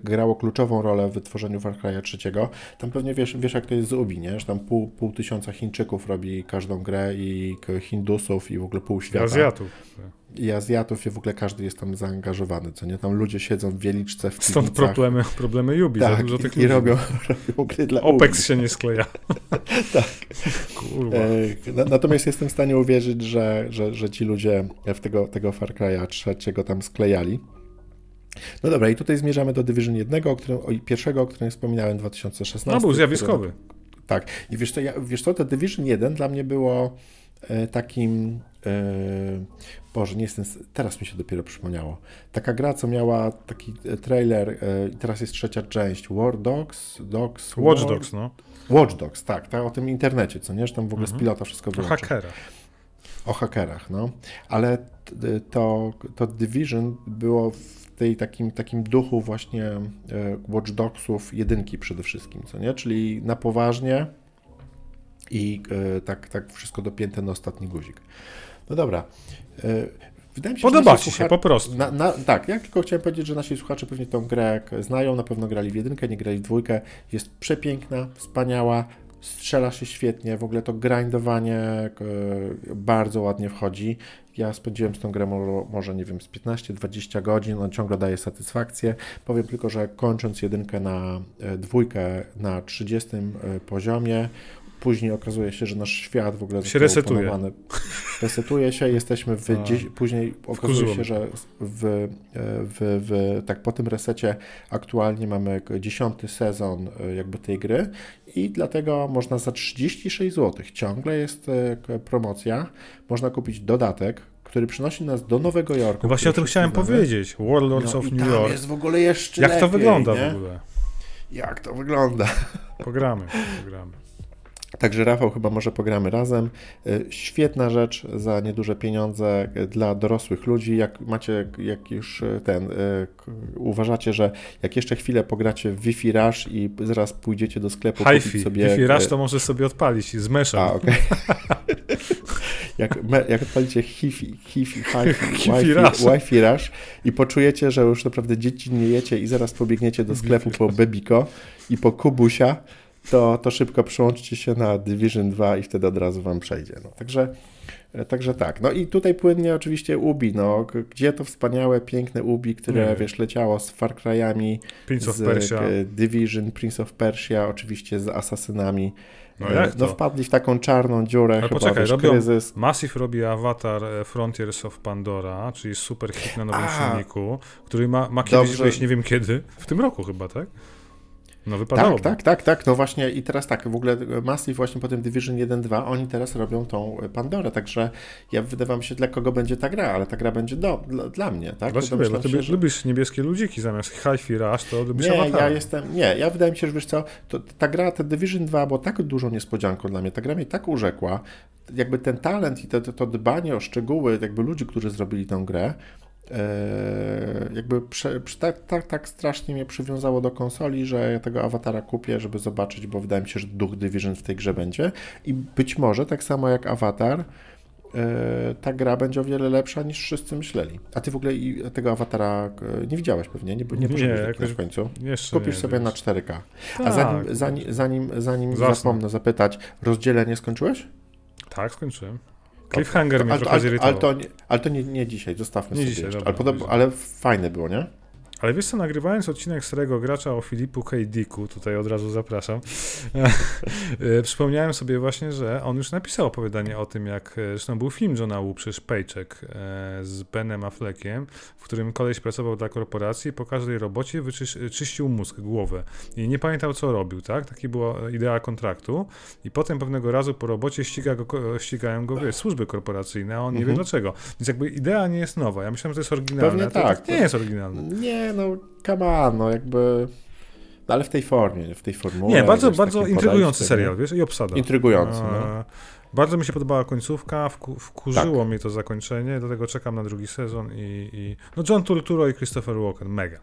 grało kluczową rolę w wytworzeniu Far Cry'a trzeciego. Tam pewnie wiesz, wiesz jak to jest z Ubi, nie? Że tam pół, pół tysiąca Chińczyków robi każdą grę i Hindusów i w ogóle pół świata. Azjatów. I Azjatów i w ogóle każdy jest tam zaangażowany, co nie? Tam ludzie siedzą w wieliczce w Stąd piwnicach. problemy, problemy Yubi, tak, za dużo tych i, i ludzi. robią, robią gry dla Opex Ubi. się nie skleja. Tak. Kurwa. E, na- Natomiast jestem w stanie uwierzyć, że, że, że ci ludzie w tego, tego Far Cry'a trzeciego tam sklejali. No dobra, i tutaj zmierzamy do Division 1, o którym, o, pierwszego, o którym wspominałem, 2016. No był który- zjawiskowy. Tak. I wiesz co, ja, wiesz co, to Division 1 dla mnie było e, takim. E, Boże, nie jestem. Teraz mi się dopiero przypomniało. Taka gra, co miała taki e, trailer, e, i teraz jest trzecia część. War Dogs, Dogs. Watch War- Dogs, no. Watch Dogs, tak, tak, o tym internecie, co nie, że tam w ogóle Mhm. z pilota wszystko To było. hakera. O hakerach, no. Ale t- to, to Division było w tej takim, takim duchu właśnie e, Watch Dogsów jedynki przede wszystkim, co nie? Czyli na poważnie i e, tak, tak wszystko dopięte na ostatni guzik. No dobra. E, Wydaje mi się, Podoba ci się, po prostu. na, na, tak, ja tylko chciałem powiedzieć, że nasi słuchacze pewnie tą grę znają, na pewno grali w jedynkę, nie grali w dwójkę. Jest przepiękna, wspaniała, strzela się świetnie, w ogóle to grindowanie e, bardzo ładnie wchodzi. Ja spędziłem z tą grę mo- może, nie wiem, z 15-20 godzin, on ciągle daje satysfakcję. Powiem tylko, że kończąc jedynkę na e, dwójkę na 30 e, poziomie, później okazuje się, że nasz świat w ogóle Się został resetuje. Resetuje się, jesteśmy w A. dzies- później okazuje się, że w, w, w, tak po tym resecie aktualnie mamy dziesiąty sezon e, jakby tej gry i dlatego można za 36 zł, ciągle jest e, promocja, można kupić dodatek, który przynosi nas do Nowego Jorku. No właśnie o tym chciałem znamy. powiedzieć. Warlords No of i New tam York. jest w ogóle jeszcze Jak to lepiej, wygląda nie? w ogóle? Jak to wygląda? Pogramy, pogramy. Także Rafał, chyba może pogramy razem. Y, Świetna rzecz za nieduże pieniądze y, dla dorosłych ludzi. Jak macie, jak już y, ten, uważacie, że jak jeszcze chwilę pogracie w Wi-Fi Rush i zaraz pójdziecie do sklepu kupić Hi-Fi. sobie... Wi-Fi Rush to możesz sobie odpalić z meszem. A, okej. jak, me, jak odpalicie Hi-Fi, hi-fi, hi-fi, Hi-Fi Wi-Fi, Rush. Wi-Fi Rush i poczujecie, że już naprawdę dzieci nie jecie i zaraz pobiegniecie do sklepu po Bebiko i po Kubusia, to, to szybko przełączcie się na Division 2 i wtedy od razu wam przejdzie. No, także, e, także tak. No i tutaj płynnie oczywiście Ubi, no, gdzie to wspaniałe, piękne Ubi, które, Nie. wiesz, leciało z Far Cry'ami, Prince z e, Division, Prince of Persia, oczywiście z Asasynami. No E, jak no to? wpadli w taką czarną dziurę, Ale chyba, poczekaj, wiesz, robią kryzys. Massive robi Avatar e, Frontiers of Pandora, czyli super hit na nowym A. silniku, który ma, ma kiedyś wyjść, nie wiem kiedy, w tym roku chyba, tak? No wypadało. Tak, tak, tak, tak. No właśnie i teraz tak, w ogóle Massive właśnie po tym Division 1-2, oni teraz robią tą Pandorę, także ja wydawało mi się, dla kogo będzie ta gra, ale ta gra będzie do, dla, dla mnie, tak? Dla ciebie, ty że- lubisz niebieskie ludziki zamiast Hi-Fi Rush, to lubisz Nie, ja jestem, nie, ja wydaje mi się, że wiesz co, to, ta gra, ta Division 2 była tak dużą niespodzianką dla mnie, ta gra mnie tak urzekła, jakby ten talent i to, to, to dbanie o szczegóły, jakby ludzi, którzy zrobili tę grę, e, jakby prze, tak, tak, tak strasznie mnie przywiązało do konsoli, że ja tego awatara kupię, żeby zobaczyć, bo wydaje mi się, że duch Division w tej grze będzie i być może tak samo jak awatar, e, ta gra będzie o wiele lepsza niż wszyscy myśleli. A ty w ogóle tego awatara e, nie widziałeś pewnie, nie, nie, Nie, poszedłeś jakoś w końcu. Kupisz nie, sobie wiesz. na 4K. A Tak, zanim, zanim, zanim, zanim Zasnę. zapomnę zapytać, rozdzielenie skończyłeś? Tak, skończyłem. Cliffhanger To- mnie ale, ale, ale, to, nie, ale to nie, nie dzisiaj, zostawmy Nie sobie dzisiaj, jeszcze. dobra, ale, ale fajne było, nie? Ale wiesz co, nagrywając odcinek Starego Gracza o Filipu K. Dicku, tutaj od razu zapraszam, e, przypomniałem sobie właśnie, że on już napisał opowiadanie o tym, jak, e, zresztą był film Johna Woo, przecież Paycheck e, z Benem Affleckiem, w którym koleś pracował dla korporacji i po każdej robocie wyczyś- czyścił mózg, głowę i nie pamiętał co robił, tak? Taki była idea kontraktu i potem pewnego razu po robocie ściga go, ścigają go, wiesz, służby korporacyjne, a on nie wie Mhm. dlaczego. Więc jakby idea nie jest nowa. Ja myślałem, że to jest oryginalne, Pewnie a to tak. nie jest oryginalne. Nie, no, come on, no jakby... No ale w tej formie, w tej formule. Nie, bardzo, wiesz, bardzo intrygujący serial, wiesz, i obsada. Intrygujący, no. E, Bardzo mi się podobała końcówka, wku, wkurzyło Tak. mnie to zakończenie, dlatego czekam na drugi sezon i, i no John Turturro i Christopher Walken, mega.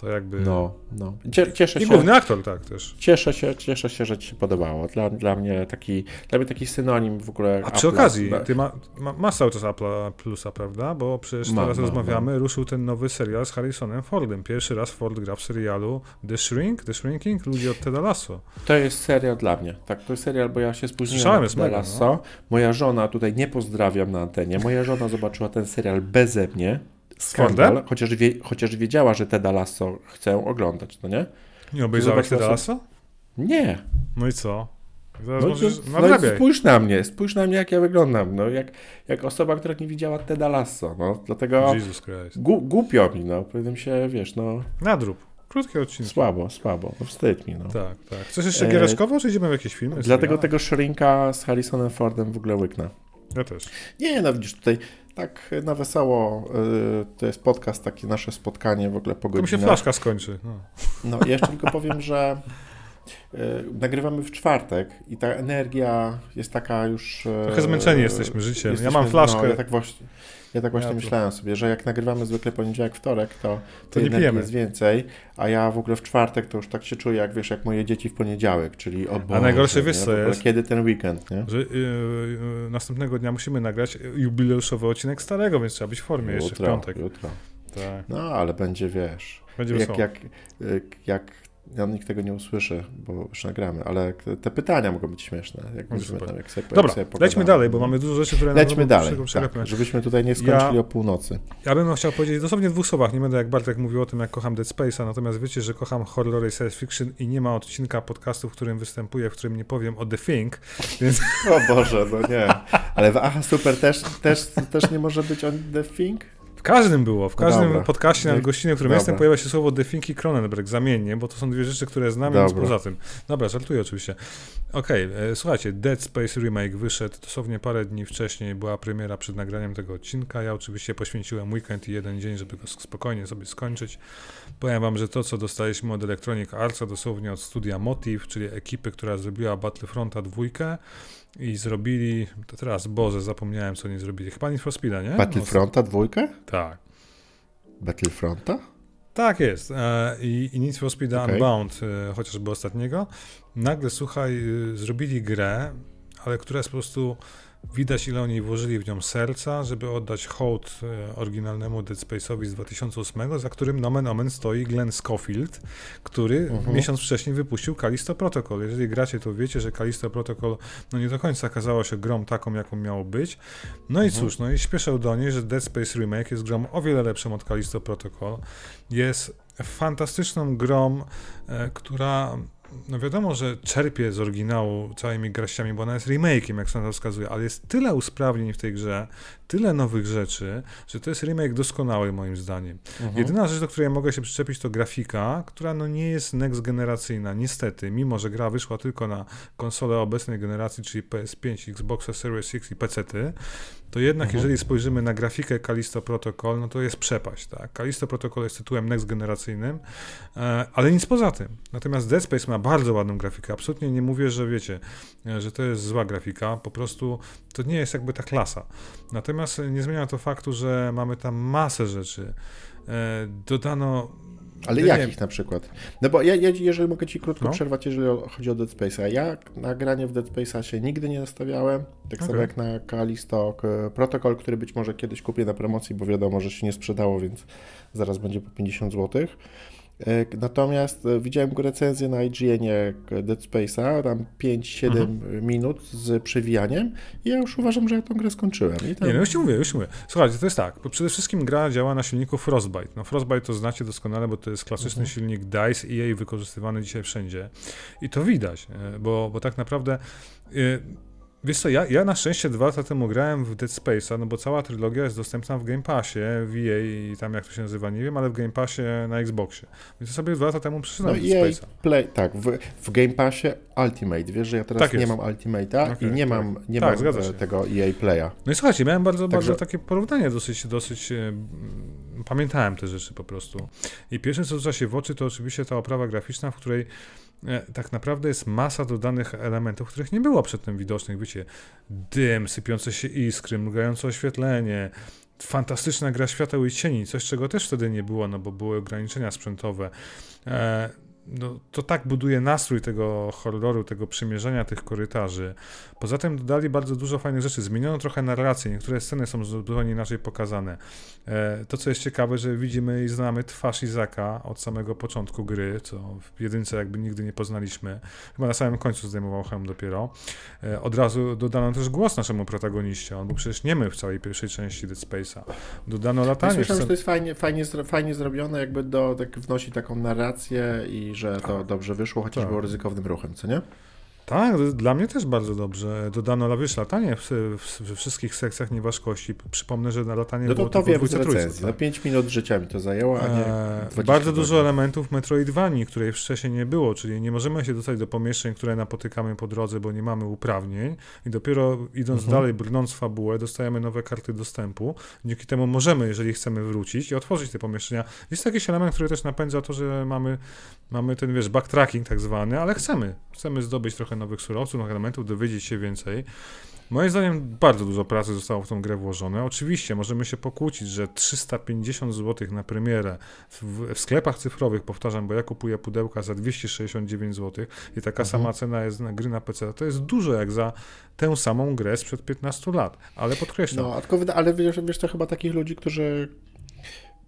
To jakby... No, no. Cie- Cieszę I się. główny aktor, tak, też. Cieszę się, cieszę się, że ci się podobało. Dla, dla, mnie taki, dla mnie taki synonim w ogóle. A przy Apple'a. okazji, ty ma, ma, masz cały czas Apple'a Plusa, prawda? Bo przecież Mam, teraz mam, rozmawiamy, ruszył ten nowy serial z Harrisonem Fordem. Pierwszy raz Ford gra w serialu The Shrink, The Shrinking, ludzie od Teda Lasso. To jest serial dla mnie. Tak, to jest serial, bo ja się spóźniłem Słyszałem, jest mega, Lasso co? Moja żona, tutaj nie pozdrawiam na antenie, moja żona zobaczyła ten serial beze mnie. Skandal, chociaż, wie, chociaż wiedziała, że Teda Lasso chcę oglądać, no nie? Nie obejrzałeś Teda Lasso? Nie. No i co? Zaraz No, możesz no, no spójrz na mnie, spójrz na mnie, jak ja wyglądam, no, jak, jak osoba, która nie widziała Teda Lasso, no, dlatego Jesus Christ. gu, głupio mi, no, powinienem się, wiesz, no, Nadrób. Krótkie odcinki. słabo, słabo, no, wstyd mi, no. Tak, tak. Chcesz jeszcze E, giereczkowo, czy idziemy w jakieś filmy? Dlatego tego Shrinka z Harrisonem Fordem w ogóle łyknę. Ja też. Nie, no widzisz, tutaj tak na wesoło, y, to jest podcast, takie nasze spotkanie w ogóle po To mi się godzinach. flaszka skończy. No. No, ja jeszcze tylko powiem, że y, nagrywamy w czwartek i ta energia jest taka już... y, Trochę zmęczeni jesteśmy życiem. jesteśmy- ja mam flaszkę. No, ja tak właśnie, ja tak właśnie Ja myślałem sobie, że jak nagrywamy zwykle poniedziałek, wtorek, to, to, To nie energii pijemy. jest więcej, a ja w ogóle w czwartek to już tak się czuję, jak wiesz, jak moje dzieci w poniedziałek, czyli o Boże, najgorsze wiesz, co jest? Kiedy ten weekend, nie? Że y, y, następnego dnia musimy nagrać jubileuszowy odcinek starego, więc trzeba być w formie jeszcze w Jutro, piątek. jutro. Tak. No, ale będzie, wiesz, Będzie jak, jak, jak, jak no, nikt tego nie usłyszy, bo już nagramy, ale te pytania mogą być śmieszne. Jak, No, będziemy tam, jak sobie, Dobra, jak sobie lećmy dalej, bo mamy dużo rzeczy, które Lećmy dalej, tak, żebyśmy tutaj nie skończyli Ja- o północy. Ja bym chciał powiedzieć dosłownie w dwóch słowach, nie będę jak Bartek mówił o tym, jak kocham Dead Space'a, natomiast wiecie, że kocham horror i science fiction i nie ma odcinka podcastu, w którym występuję, w którym nie powiem o The Thing, więc O Boże, no nie. Ale w Aha Super też, też, też nie może być on The Thing? W każdym było, w każdym Dobra. podcaście, nawet Niech- gościnie, w którym dobra. jestem, pojawia się słowo The Thing i Cronenberg zamiennie, bo to są dwie rzeczy, które znam, więc Dobra. poza tym. Dobra, żartuję oczywiście. Okej, e, słuchajcie, Dead Space Remake wyszedł dosłownie parę dni wcześniej, była premiera przed nagraniem tego odcinka. Ja oczywiście poświęciłem weekend i jeden dzień, żeby go spokojnie sobie skończyć. Powiem wam, że to, co dostaliśmy od Electronic Artsa, dosłownie od studia Motive, czyli ekipy, która zrobiła Battlefronta dwójkę i zrobili, to teraz, Boże, zapomniałem, co nie zrobili. Chyba Need for Speeda, nie? Battlefronta dwójkę? Tak. Battlefronta? Tak jest. E, I, i Need for Speed Okej. Unbound, e, chociażby ostatniego, nagle, słuchaj, y, zrobili grę, ale która jest po prostu, widać ile oni włożyli w nią serca, żeby oddać hołd e, oryginalnemu Dead Space'owi z 2008, za którym nomen omen stoi Glenn Schofield, który Mhm. miesiąc wcześniej wypuścił Callisto Protocol. Jeżeli gracie, to wiecie, że Callisto Protocol no nie do końca okazało się grą taką, jaką miało być. No i Mhm. cóż, no i śpieszę do niej, że Dead Space Remake jest grą o wiele lepszą od Callisto Protocol. Jest fantastyczną grą, e, która no wiadomo, że czerpie z oryginału całymi garściami, bo ona jest remake'iem, jak sam to wskazuje, ale jest tyle usprawnień w tej grze, tyle nowych rzeczy, że to jest remake doskonały moim zdaniem. Mhm. Jedyna rzecz, do której mogę się przyczepić, to grafika, która no nie jest next generacyjna, niestety, mimo że gra wyszła tylko na konsole obecnej generacji, czyli PS5, Xbox Series X i PC-ty, to jednak Mhm. jeżeli spojrzymy na grafikę Callisto Protocol, no to jest przepaść, tak? Callisto Protocol jest tytułem next generacyjnym, e, ale nic poza tym. Natomiast Dead Space ma bardzo ładną grafikę. Absolutnie nie mówię, że wiecie, e, że to jest zła grafika, po prostu to nie jest jakby ta klasa. Natomiast nie zmienia to faktu, że mamy tam masę rzeczy. E, Dodano. Ale nie jakich na przykład? No bo ja, ja, jeżeli mogę ci krótko No. przerwać, jeżeli chodzi o Dead Space'a. Ja na granie w Dead Space'a się nigdy nie nastawiałem, tak samo Okej. jak na Kalisto k- Protocol, który być może kiedyś kupię na promocji, bo wiadomo, że się nie sprzedało, więc zaraz będzie po 50 zł. Natomiast e, widziałem recenzję na IGN-ie Dead Space'a, tam 5-7 Mhm. minut z przewijaniem i ja już uważam, że ja tą grę skończyłem. I tam... Nie, no już ci mówię, już ci mówię. Słuchajcie, to jest tak, bo przede wszystkim gra działa na silniku Frostbite. No Frostbite to znacie doskonale, bo to jest klasyczny Mhm. silnik DICE EA wykorzystywany dzisiaj wszędzie. I to widać, e, bo, bo tak naprawdę e, Wiesz co, ja, ja na szczęście dwa lata temu grałem w Dead Space'a, no bo cała trylogia jest dostępna w Game Passie, w EA i tam jak to się nazywa, nie wiem, ale w Game Passie na Xboxie. Więc sobie dwa lata temu No przyszedłem i Dead EA Space'a. Play, tak, w, w Game Passie Ultimate, wiesz, że ja teraz Tak nie mam Ultimate'a Okej, i nie tak. mam, nie Tak, mam e, tego EA Playa. No i słuchajcie, miałem bardzo, Także- bardzo takie porównanie dosyć, dosyć e, pamiętałem te rzeczy po prostu. I pierwsze, co rzuca się w oczy, to oczywiście ta oprawa graficzna, w której e, tak naprawdę jest masa dodanych elementów, których nie było przedtem widocznych. Wiecie, dym, sypiące się iskry, mrugające oświetlenie, fantastyczna gra świateł i cieni, coś czego też wtedy nie było, no bo były ograniczenia sprzętowe. E, no, to tak buduje nastrój tego horroru, tego przymierzenia tych korytarzy. Poza tym dodali bardzo dużo fajnych rzeczy. Zmieniono trochę narrację, niektóre sceny są zupełnie inaczej pokazane. E, to, co jest ciekawe, że widzimy i znamy twarz Izaka od samego początku gry, co w jedynce jakby nigdy nie poznaliśmy. Chyba na samym końcu zdejmował hełm dopiero. E, od razu dodano też głos naszemu protagoniście. On był przecież niemy w całej pierwszej części Dead Space'a. Dodano latanie. Ja słyszałem, że to jest fajnie, fajnie, fajnie zrobione, jakby do, tak wnosi taką narrację i że to tak. dobrze wyszło, chociaż tak. było ryzykownym ruchem, co nie? Tak, dla mnie też bardzo dobrze. Dodano wiesz, latanie w, w, we wszystkich sekcjach nieważkości. Przypomnę, że na latanie no to, było to wiem z recenzji. Tak? No 5 minut życia mi to zajęło, a nie eee, Bardzo dużo elementów Metroidvanii, której wcześniej nie było, czyli nie możemy się dostać do pomieszczeń, które napotykamy po drodze, bo nie mamy uprawnień i dopiero idąc mhm. dalej, brnąc w fabułę, dostajemy nowe karty dostępu. Dzięki temu możemy, jeżeli chcemy wrócić i otworzyć te pomieszczenia. Jest to jakiś element, który też napędza to, że mamy, mamy ten, wiesz, backtracking tak zwany, ale chcemy. Chcemy zdobyć trochę nowych surowców, nowych elementów, dowiedzieć się więcej. Moim zdaniem bardzo dużo pracy zostało w tą grę włożone. Oczywiście możemy się pokłócić, że 350 zł na premierę w, w, sklepach cyfrowych, powtarzam, bo ja kupuję pudełka za 269 zł i taka mhm. sama cena jest na gry na PC. To jest dużo jak za tę samą grę sprzed 15 lat, ale podkreślam. No, tylko, ale wiesz, wiesz, to chyba takich ludzi, którzy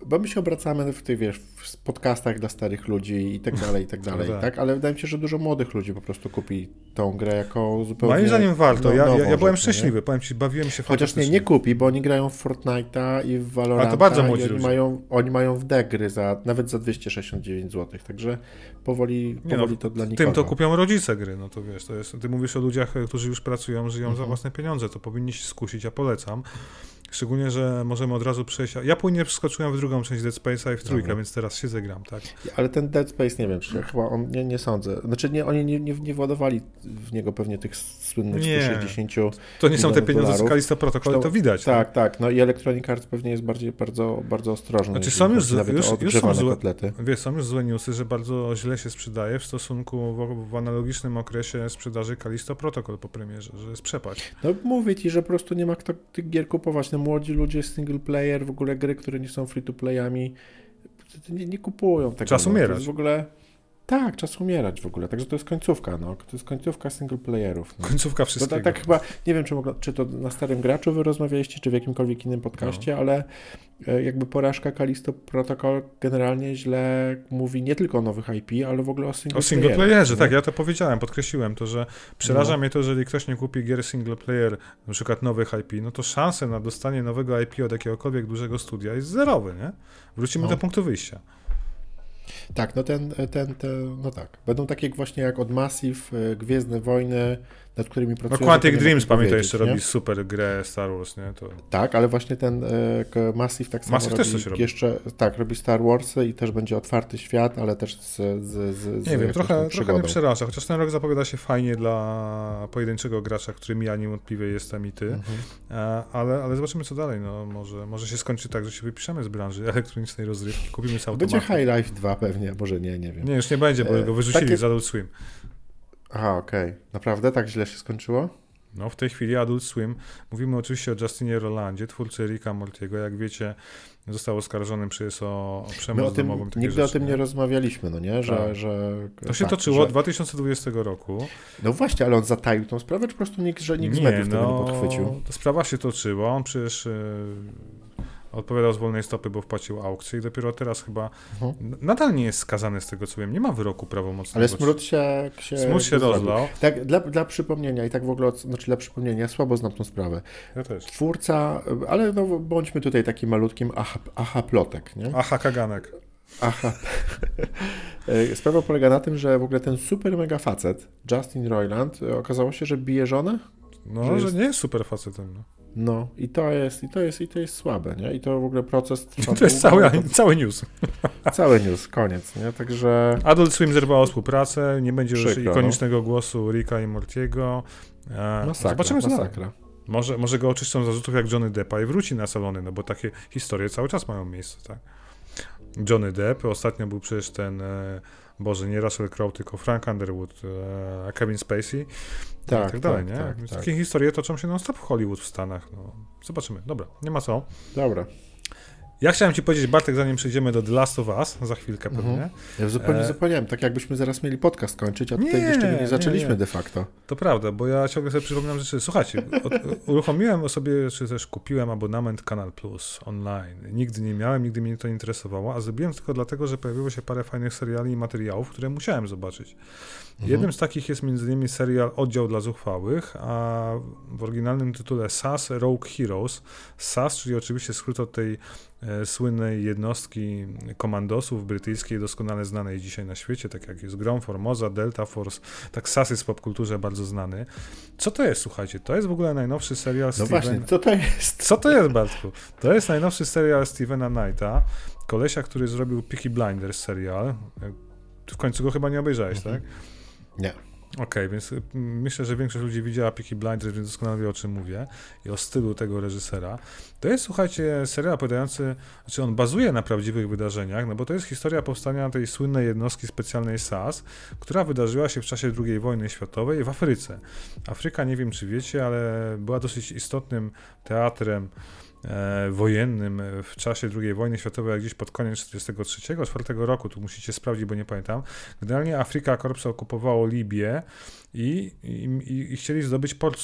bo my się obracamy w tych, wiesz, w podcastach dla starych ludzi i tak dalej, i tak dalej, tak. tak? Ale wydaje mi się, że dużo młodych ludzi po prostu kupi tą grę jako zupełnie Moim zdaniem warto. Ja, ja, ja byłem szczęśliwy, nie? powiem ci, bawiłem się Chociaż nie, nie kupi, bo oni grają w Fortnite'a i w Valoranta Ale to bardzo młodzi oni mają, oni mają w D gry za, nawet za 269 zł, także powoli, powoli no, to dla nikogo. Tym to kupią rodzice gry, no to wiesz, to jest, ty mówisz o ludziach, którzy już pracują, żyją mhm. za własne pieniądze, to powinni się skusić, ja polecam. Szczególnie, że możemy od razu przejść. Ja płynnie przeskoczyłem w drugą część Dead Space'a i w trójkę, Dobra. więc teraz się zagram, tak? Ale ten Dead Space nie wiem, czy chyba on nie, nie sądzę. Znaczy nie, oni nie, nie, nie władowali w niego pewnie tych słynnych nie. 160 To nie są te pieniądze dolarów. z Kalisto Protocol, to, to widać. Tak, tak, tak, No i Electronic Arts pewnie jest bardziej bardzo, bardzo ostrożny. Znaczy są już, już, już są złe, wiesz, są już złe newsy, że bardzo źle się sprzedaje w stosunku w, w analogicznym okresie sprzedaży Kalisto Protocol po premierze, że jest przepaść. No mówię ci, że po prostu nie ma kto tych gier kupować. No młodzi ludzie single player, w ogóle gry, które nie są free to playami, nie, nie kupują tego. Czas no. umierać. w ogóle tak, czas umierać w ogóle. Także to jest końcówka, no. To jest końcówka single playerów. No. Końcówka wszystkiego. Tak, tak chyba, nie wiem, czy, czy to na Starym Graczu wy rozmawialiście, czy w jakimkolwiek innym podcaście, no. ale e, jakby porażka Kalisto Protocol generalnie źle mówi nie tylko o nowych IP, ale w ogóle o single O single playerze, tak, ja to powiedziałem, podkreśliłem to, że przeraża no. mnie to, że jeżeli ktoś nie kupi gier single player, na przykład nowych IP, no to szanse na dostanie nowego IP od jakiegokolwiek dużego studia jest zerowy, nie? Wrócimy no. do punktu wyjścia. Tak, no ten, ten, ten, no tak. Będą takie właśnie jak od Massive, e, Gwiezdne Wojny, nad którymi pracują. No Quantic Dreams, pamiętaj, jeszcze nie? robi super grę Star Wars, nie? To... Tak, ale właśnie ten e, Massive tak samo Massive robi, też coś robi. jeszcze, tak, robi Star Warsy i też będzie otwarty świat, ale też z, z, z Nie wiem, trochę, trochę mnie przeraża, chociaż ten rok zapowiada się fajnie dla pojedynczego gracza, którym ja niewątpliwie jestem i ty, mhm. E, ale, ale zobaczymy co dalej, no może, może się skończy tak, że się wypiszemy z branży elektronicznej rozrywki, kupimy sobie Będzie High Life 2 pewnie, może nie, nie wiem. Nie, już nie będzie, bo e, go wyrzucili takie... z Adult Swim. Aha, okej. Okay. Naprawdę tak źle się skończyło? No, w tej chwili Adult Swim. Mówimy oczywiście o Justinie Rolandzie, twórcy Ricka Mortiego. Jak wiecie, został oskarżony przez o, o przemoc My o tym, domową. Nigdy o tym nie rozmawialiśmy, no nie? Że, tak. że, to się tak, toczyło od 2020 roku. No właśnie, ale on zataił tą sprawę, czy po prostu nikt, że nikt nie, z mediów no, tego nie podchwycił? Ta sprawa się toczyła. On przecież e, odpowiadał z wolnej stopy, bo wpłacił aukcję i dopiero teraz chyba mhm. nadal nie jest skazany z tego co wiem. Nie ma wyroku prawomocnego. Ale smród się, się, smród się rozlał. Tak, dla, dla przypomnienia i tak w ogóle, znaczy dla przypomnienia, słabo znam tą sprawę. Ja też. Twórca, ale no bądźmy tutaj takim malutkim aha, aha plotek, nie? Aha kaganek. Aha. Sprawa polega na tym, że w ogóle ten super mega facet, Justin Roiland, okazało się, że bije żonę? No, że, jest... że nie jest super facetem. No. No i to jest, i to jest, i to jest słabe, nie? I to w ogóle proces trwa. To jest cały, to... cały news. Cały news, koniec, nie? Także... Adult Swim zerwało współpracę, nie będzie Przykro, już ikonicznego no. głosu Ricka i Mortiego. E, masakra, Zobaczymy, co masakra. Może, może go oczyszczą zarzutów jak Johnny Deppa i wróci na salony, no bo takie historie cały czas mają miejsce, tak? Johnny Depp, ostatnio był przecież ten... E, Boże, nie Russell Crowe, tylko Frank Underwood, e, Kevin Spacey tak, i tak dalej, tak, nie? Tak, tak. Takie historie toczą się non-stop w Hollywood w Stanach. No. Zobaczymy. Dobra, nie ma co. Dobra. Ja chciałem ci powiedzieć, Bartek, zanim przejdziemy do The Last of Us, za chwilkę pewnie. Mhm. Ja zupełnie E, zapomniałem, tak jakbyśmy zaraz mieli podcast kończyć, a tutaj Nie, jeszcze nie nie, zaczęliśmy nie. de facto. To prawda, bo ja ciągle sobie przypominam rzeczy. Słuchajcie, od, uruchomiłem sobie, czy też kupiłem abonament Kanal Plus online. Nigdy nie miałem, nigdy mnie to nie interesowało, a zrobiłem tylko dlatego, że pojawiło się parę fajnych seriali i materiałów, które musiałem zobaczyć. Mhm. Jednym z takich jest między innymi serial Oddział dla Zuchwałych, a w oryginalnym tytule SAS Rogue Heroes. SAS, czyli oczywiście skrót od tej słynnej jednostki komandosów brytyjskiej, doskonale znanej dzisiaj na świecie, tak jak jest Grom, Formosa, Delta Force, tak SAS jest w popkulturze bardzo znany. Co to jest, słuchajcie? To jest w ogóle najnowszy serial No Steven... właśnie, co to jest? Co to jest, Bartku? To jest najnowszy serial Stevena Knighta, kolesia, który zrobił Peaky Blinders serial. W końcu go chyba nie obejrzałeś, Mhm. tak? Nie. Okej, więc y, myślę, że większość ludzi widziała Peaky Blinders, więc doskonale wie o czym mówię i o stylu tego reżysera. To jest, słuchajcie, serial opowiadający, znaczy on bazuje na prawdziwych wydarzeniach, no bo to jest historia powstania tej słynnej jednostki specjalnej SAS, która wydarzyła się w czasie II wojny światowej w Afryce. Afryka, nie wiem czy wiecie, ale była dosyć istotnym teatrem wojennym w czasie II wojny światowej, jak gdzieś pod koniec 1943-1944 roku, tu musicie sprawdzić, bo nie pamiętam. Generalnie Afryka Korps okupowało Libię i, i, i chcieli zdobyć port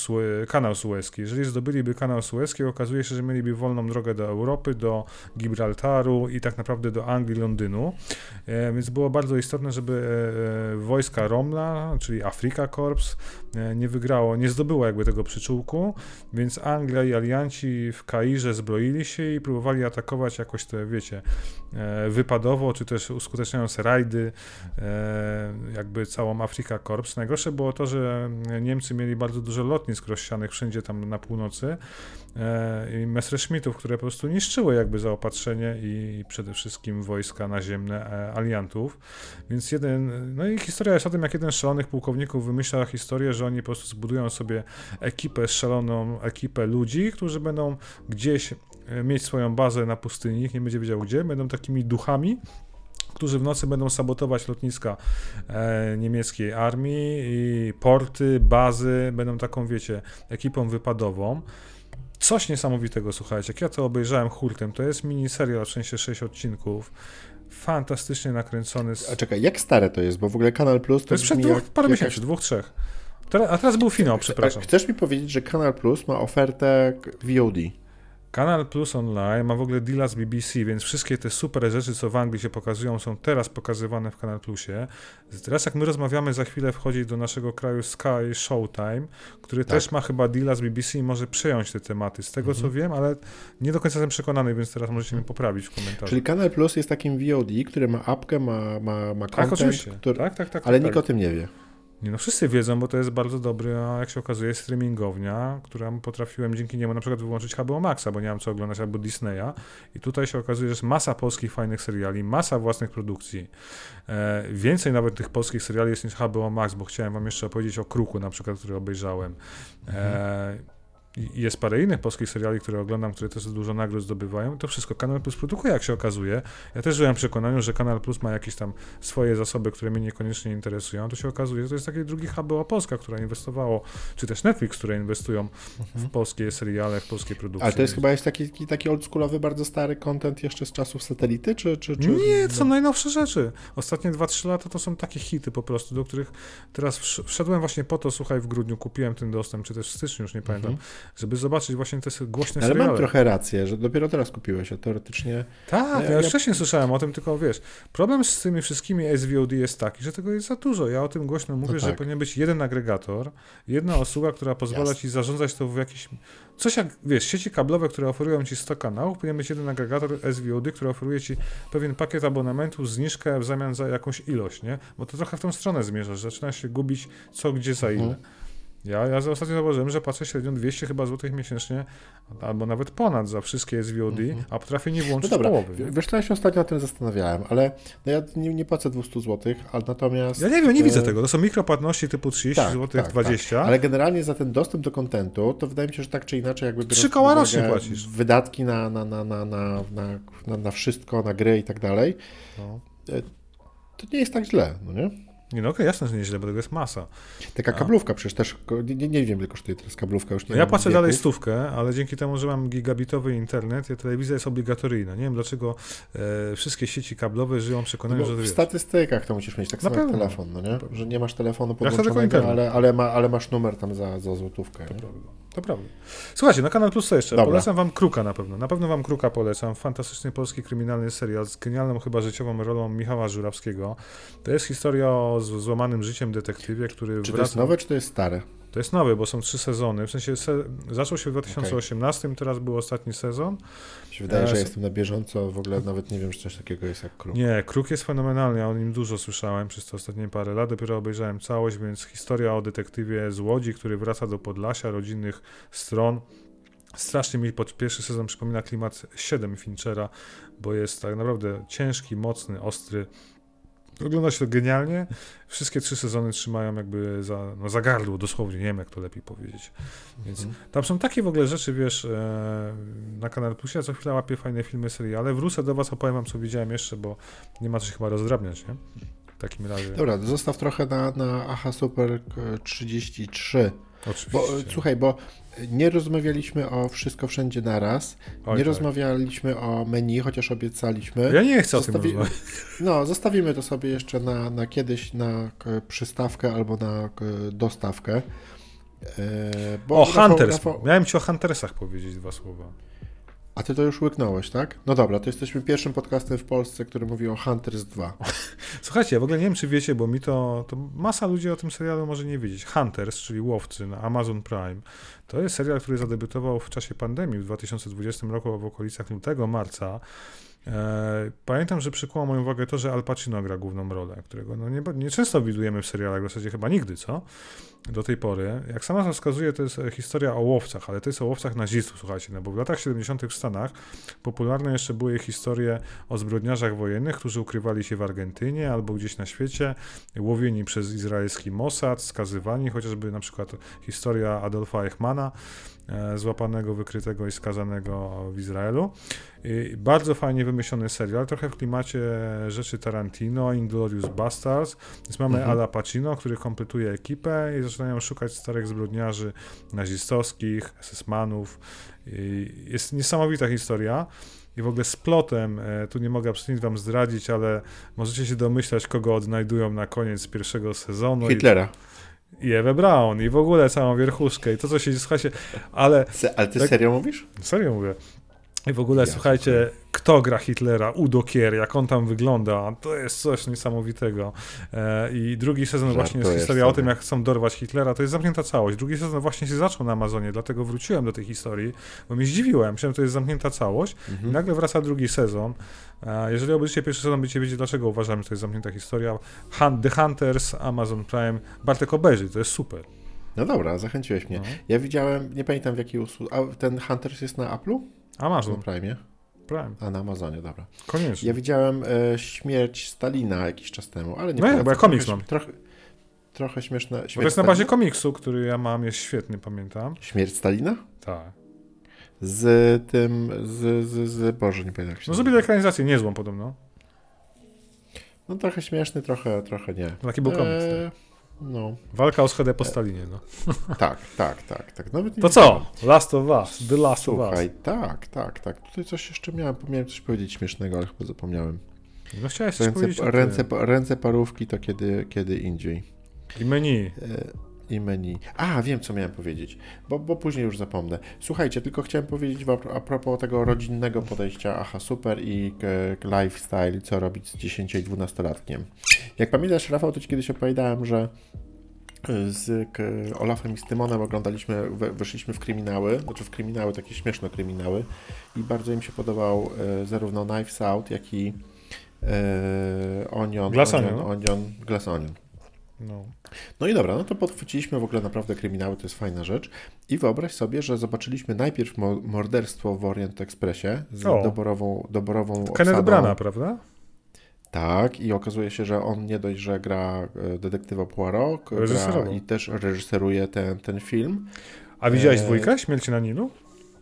kanał Suezki. Jeżeli zdobyliby kanał Suezki, okazuje się, że mieliby wolną drogę do Europy, do Gibraltaru i tak naprawdę do Anglii, Londynu. E, więc było bardzo istotne, żeby e, e, wojska Romla, czyli Afrika Korps, e, nie wygrało, nie zdobyło jakby tego przyczółku, więc Anglia i alianci w Kairze zbroili się i próbowali atakować jakoś te, wiecie, e, wypadowo, czy też uskuteczniając rajdy, e, jakby całą Afrika Korps. Najgorsze było to, że Niemcy mieli bardzo dużo lotnisk rozsianych wszędzie tam na północy e, i Messerschmittów, które po prostu niszczyły jakby zaopatrzenie i przede wszystkim wojska naziemne e, aliantów. Więc jeden, no i historia jest o tym, jak jeden z szalonych pułkowników wymyśla historię, że oni po prostu zbudują sobie ekipę, szaloną ekipę ludzi, którzy będą gdzieś e, mieć swoją bazę na pustyni, nikt nie będzie wiedział gdzie, będą takimi duchami, którzy w nocy będą sabotować lotniska e, niemieckiej armii i porty, bazy, będą taką, wiecie, ekipą wypadową. Coś niesamowitego, słuchajcie, jak ja to obejrzałem hurtem, to jest miniserial, w sensie 6 odcinków, fantastycznie nakręcony. Z... A czekaj, jak stare to jest? Bo w ogóle Kanal Plus to, To jest przed dwóch, jak parę jakaś- miesięcy, dwóch, trzech. Teraz, a teraz był finał, przepraszam. Chcesz mi powiedzieć, że Kanal Plus ma ofertę VOD? Kanal Plus Online ma w ogóle deala z BBC, więc wszystkie te super rzeczy, co w Anglii się pokazują, są teraz pokazywane w Kanal Plusie. Teraz jak my rozmawiamy, za chwilę wchodzi do naszego kraju Sky Showtime, który Tak. też ma chyba deala z BBC i może przejąć te tematy, z tego Mhm. co wiem, ale nie do końca jestem przekonany, więc teraz możecie mnie poprawić w komentarzu. Czyli Kanal Plus jest takim VOD, który ma apkę, ma, ma, ma tak, content, oczywiście. który... Tak, tak, tak. ale tak, nikt o tym nie wie. Nie no, wszyscy wiedzą, bo to jest bardzo dobry, a jak się okazuje, streamingownia, która potrafiłem dzięki niemu na przykład wyłączyć HBO Maxa, bo nie mam co oglądać, albo Disneya. I tutaj się okazuje, że jest masa polskich fajnych seriali, masa własnych produkcji. E, więcej nawet tych polskich seriali jest niż HBO Max, bo chciałem wam jeszcze opowiedzieć o Kruku na przykład, który obejrzałem. E, i jest parę innych polskich seriali, które oglądam, które też dużo nagród zdobywają. To wszystko Kanal Plus produkuje, jak się okazuje. Ja też żyłem w przekonaniu, że Kanal Plus ma jakieś tam swoje zasoby, które mnie niekoniecznie interesują. To się okazuje, że to jest taki drugi HBO Polska, która inwestowało, czy też Netflix, które inwestują w polskie seriale, w polskie produkcje. Ale to jest chyba jest taki, taki- oldschoolowy, bardzo stary content jeszcze z czasów satelity, czy... czy, czy... Nie, to są najnowsze rzeczy. Ostatnie 2-3 lata to są takie hity po prostu, do których teraz wsz- wszedłem właśnie po to, słuchaj, w grudniu kupiłem ten dostęp, czy też w styczniu, już nie pamiętam, Mhm. Żeby zobaczyć właśnie te głośne Ale seriale. mam trochę rację, że dopiero teraz kupiłeś, a teoretycznie... Tak, Ja- ja, już wcześniej słyszałem o tym, tylko wiesz, problem z tymi wszystkimi SVOD jest taki, że tego jest za dużo. Ja o tym głośno mówię, No że tak. powinien być jeden agregator, jedna usługa, która pozwala Jasne. ci zarządzać to w jakiś... Coś jak, wiesz, sieci kablowe, które oferują ci 100 kanałów, powinien być jeden agregator SVOD, który oferuje ci pewien pakiet abonamentu, zniżkę w zamian za jakąś ilość, nie? Bo to trochę w tą stronę zmierzasz, zaczynasz się gubić co, gdzie, za ile. Mhm. Ja, ja ostatnio zauważyłem, że płacę średnio 200 chyba złotych miesięcznie, albo nawet ponad za wszystkie SVOD, Mhm. a potrafię nie No włączyć dobra, połowy. wiesz co, ja się ostatnio nad tym zastanawiałem, ale no ja nie, nie płacę 200 zł, ale natomiast... Ja nie wiem, nie e, widzę tego. To są mikropłatności typu 30 tak, zł, tak, 20. Ale generalnie za ten dostęp do kontentu, to wydaje mi się, że tak czy inaczej jakby... Trzy koła rocznie płacisz. Wydatki na, na, na, na, na, na, na, na wszystko, na gry i tak dalej, No. to nie jest tak źle, no nie? Nie no okej, jasne, że nieźle, bo tego jest masa. Taka A. kablówka przecież też, nie, nie, nie wiem ile kosztuje teraz kablówka, już nie No ja płacę wieku. dalej stówkę, ale dzięki temu, że mam gigabitowy internet, ja telewizja jest obligatoryjna. Nie wiem dlaczego e, wszystkie sieci kablowe żyją No przekonaniem, bo że w wiesz. statystykach to musisz mieć tak samo jak telefon, no nie? Że nie masz telefonu Ja podłączonego, internet. ale, ale, ma, ale masz numer tam za, za złotówkę. To Nie? prawda. To prawda. Słuchajcie, na Kanal Plus co jeszcze? Dobra. Polecam wam Kruka na pewno. Na pewno wam Kruka polecam. Fantastyczny polski kryminalny serial z genialną chyba życiową rolą Michała Żurawskiego. To jest historia o złamanym życiem detektywie, który Czy to wraca... jest nowe, czy to jest stare? To jest nowe, bo są trzy sezony. W sensie se... zaczął się w 2018, teraz był ostatni sezon. Się wydaje, Ja że s- jestem na bieżąco, w ogóle nawet nie wiem, że coś takiego jest jak kruk. Nie, Kruk jest fenomenalny, ja o nim dużo słyszałem przez te ostatnie parę lat, dopiero obejrzałem całość, więc historia o detektywie z Łodzi, który wraca do Podlasia, rodzinnych stron. Strasznie mi pod pierwszy sezon przypomina klimat 7 Finchera, bo jest tak naprawdę ciężki, mocny, ostry. Ogląda się to genialnie. Wszystkie trzy sezony trzymają jakby za, no za gardło, dosłownie, nie wiem jak to lepiej powiedzieć. Więc Mhm. tam są takie w ogóle rzeczy, wiesz, e, na Kanal Plusie, ja co chwila łapię fajne filmy, seriale. Wrócę do was, opowiem wam, co widziałem jeszcze, bo nie ma co się chyba rozdrabniać, nie? W takim razie. Dobra, zostaw trochę na, na Aha Super e, 33. Oczywiście. Bo słuchaj, bo nie rozmawialiśmy o wszystko wszędzie naraz. Oj, nie tak. rozmawialiśmy o menu, chociaż obiecaliśmy. Ja nie chcę o tym Zostawi- rozmawiać. No, zostawimy to sobie jeszcze na, na kiedyś na k, przystawkę albo na k, dostawkę. E, bo O, Rafał- Hunters. Rafał- Miałem ci o Huntersach powiedzieć dwa słowa. A ty to już łyknąłeś, tak? No dobra, to jesteśmy pierwszym podcastem w Polsce, który mówi o Hunters 2. Słuchajcie, ja w ogóle nie wiem, czy wiecie, bo mi to, to masa ludzi o tym serialu może nie wiedzieć. Hunters, czyli Łowcy na Amazon Prime, to jest serial, który zadebiutował w czasie pandemii w 2020 roku w okolicach lutego, marca. E, pamiętam, że przykuło moją uwagę to, że Al Pacino gra główną rolę, którego no nie, nie często widujemy w serialach, w zasadzie chyba nigdy, co? Do tej pory. Jak sama wskazuje, to jest e, historia o łowcach, ale to jest o łowcach nazistów, słuchajcie, no bo w latach 70. w Stanach popularne jeszcze były historie o zbrodniarzach wojennych, którzy ukrywali się w Argentynie albo gdzieś na świecie, łowieni przez izraelski Mossad, skazywani, chociażby na przykład historia Adolfa Eichmana, złapanego, wykrytego i skazanego w Izraelu. I bardzo fajnie wymyślony serial, trochę w klimacie rzeczy Tarantino, Inglorious Bastards. Więc mamy Mhm. Ala Pacino, który kompletuje ekipę i zaczynają szukać starych zbrodniarzy nazistowskich, SS-manów. Jest niesamowita historia. I w ogóle z plotem, e, tu nie mogę absolutnie wam zdradzić, ale możecie się domyślać, kogo odnajdują na koniec pierwszego sezonu. Hitlera. I, i Ewę Braun, i w ogóle całą wierchuszkę, i to, co się słuchajcie, ale Se, ale ty Tak. serio mówisz? Serio mówię. I w ogóle Ja słuchajcie, kto gra Hitlera? Udo Kier, jak on tam wygląda, to jest coś niesamowitego. E, I drugi sezon właśnie jest historia o tym, jak chcą dorwać Hitlera. To jest zamknięta całość. Drugi sezon właśnie się zaczął na Amazonie, dlatego wróciłem do tej historii, bo mnie zdziwiłem. Myślałem, że to jest zamknięta całość. I Mhm. nagle wraca drugi sezon. E, Jeżeli obejrzycie pierwszy sezon, będziecie wiedzieć, dlaczego uważam, że to jest zamknięta historia. The Hunters, Amazon Prime. Bartek obejrzyj, to jest super. No dobra, zachęciłeś mnie. No. Ja widziałem, nie pamiętam w jakiej usłudze. A ten Hunters jest na Apple'u? Na Amazon Prime? Prime, A na Amazonie, dobra. koniecznie. Ja widziałem e, śmierć Stalina jakiś czas temu, ale nie No polecam. bo ja komiks trochę, mam. Trochę, trochę śmieszne. Śmierć to jest na bazie Stalina? komiksu, który ja mam, jest świetny, pamiętam. Śmierć Stalina? Tak. Z tym, z, z, z Boże, nie pamiętam jak się No zrobili ekranizację niezłą podobno. No trochę śmieszny, trochę, trochę nie. Taki był komiks. E, tak. No, Walka o schedę po Stalinie, no. tak, tak, tak, tak. Nawet To co? Last of Us, The Last of Słuchaj, Us. tak, tak, tak. Tutaj coś jeszcze miałem, miałem coś powiedzieć śmiesznego, ale chyba zapomniałem. No chciałeś coś Ręce, powiedzieć o ręce, ręce parówki to kiedy, kiedy indziej. I menu. E, I menu. A, wiem, co miałem powiedzieć, bo, bo później już zapomnę. Słuchajcie, tylko chciałem powiedzieć wam a propos tego rodzinnego podejścia, aha, super i lifestyle, co robić z 10 i 12-latkiem. Jak pamiętasz, Rafał, to ci kiedyś opowiadałem, że e, z Olafem i z Tymonem oglądaliśmy, we, weszliśmy w kryminały, znaczy w kryminały, takie śmieszne kryminały i bardzo im się podobał e, zarówno Knives Out, jak i e, Onion, Glass Onion, Onion. Onion, Glass Onion. No. No i dobra, no to podchwyciliśmy w ogóle naprawdę kryminały, to jest fajna rzecz. I wyobraź sobie, że zobaczyliśmy najpierw mo- morderstwo w Orient Expressie z O. doborową, doborową Kenneth obsadą. Brana, prawda? Tak, i okazuje się, że on nie dość, że gra e, detektywa Poirot, gra i też reżyseruje ten, ten film. A widziałeś Eee. dwójkę? Śmierci na Nilu?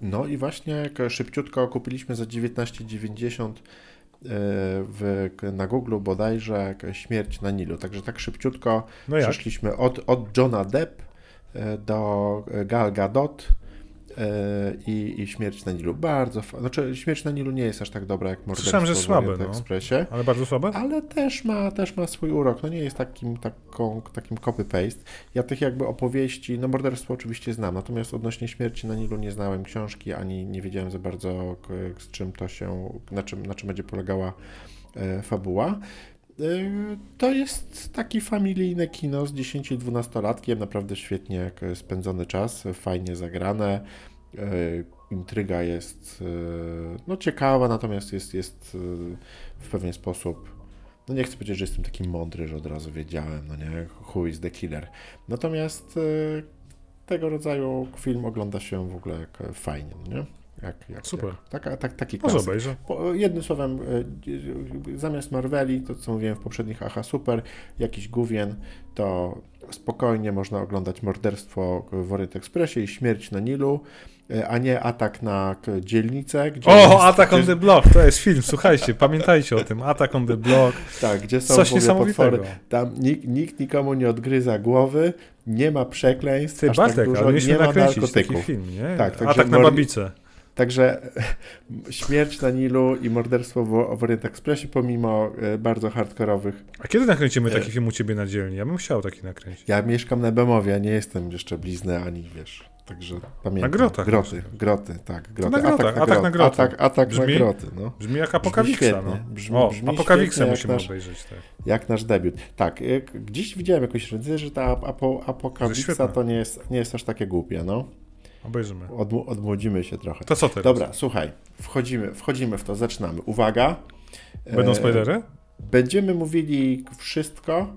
No i właśnie jak szybciutko kupiliśmy za 19,90 w, na Google bodajże Śmierć na Nilu. Także tak szybciutko No przeszliśmy od, od Johna Depp e, do Gal Gadot i, i Śmierć na Nilu. Bardzo fa- Znaczy, Śmierć na Nilu nie jest aż tak dobra jak Morderstwo Słyszałem, że Orient no. Expressie. Ale bardzo słabe? Ale też ma, też ma swój urok. No nie jest takim, taką, takim copy-paste. Ja tych jakby opowieści, no morderstwo oczywiście znam, natomiast odnośnie śmierci na Nilu nie znałem książki, ani nie wiedziałem za bardzo z czym to się, na czym, na czym będzie polegała e, fabuła. E, To jest taki familijne kino z 10-12-latkiem, naprawdę świetnie spędzony czas, fajnie zagrane. E, Intryga jest e, no, ciekawa, natomiast jest, jest w pewien sposób. No nie chcę powiedzieć, że jestem taki mądry, że od razu wiedziałem, no nie, who is the killer. Natomiast tego rodzaju film ogląda się w ogóle fajnie, no nie? Jak, jak, Super. Jak, taka, tak, taki Może klasyk. obejrzę. Po, jednym słowem, e, zamiast Marveli, to co mówiłem w poprzednich Aha Super, jakiś Gówien, to spokojnie można oglądać Morderstwo w Orient Expressie i Śmierć na Nilu, e, a nie Atak na dzielnicę, gdzie O, jest- Attack on gdzie- the Block, to jest film, słuchajcie, pamiętajcie o tym. Attack on the Block, Tak, gdzie są coś potwory. Tam nikt, nikt nikomu nie odgryza głowy, nie ma przekleństw, Ty, aż Bartek, tak dużo, ale nie ma nakręcić taki narkotyków. film, nie? Tak, Atak na babicę. Także śmierć na Nilu i morderstwo w, w Orient Expressie, pomimo e, bardzo hardkorowych. A kiedy nakręcimy E. taki film u ciebie na dzielni? Ja bym chciał taki nakręcić. Ja mieszkam na Bemowie, a nie jestem jeszcze blizny ani wiesz. Także pamiętam. Na grotach Groty, groty, tak. Groty. na grotach, atak na groty. Atak, atak Brzmi? na groty, no. Brzmi jak Apokawiksa, świetnie, no. brzmi- o, brzmi Apokawiksa musimy nasz- obejrzeć, tak. Jak nasz debiut. Tak, e, gdzieś widziałem jakąś recenzję, że ta apo, Apokawiksa to nie jest, nie jest aż takie głupie, no. Obejrzymy. Odmłodzimy się trochę. To co teraz? Dobra, słuchaj, wchodzimy, wchodzimy w to, zaczynamy. Uwaga. Będą E, spoilery? Będziemy mówili wszystko.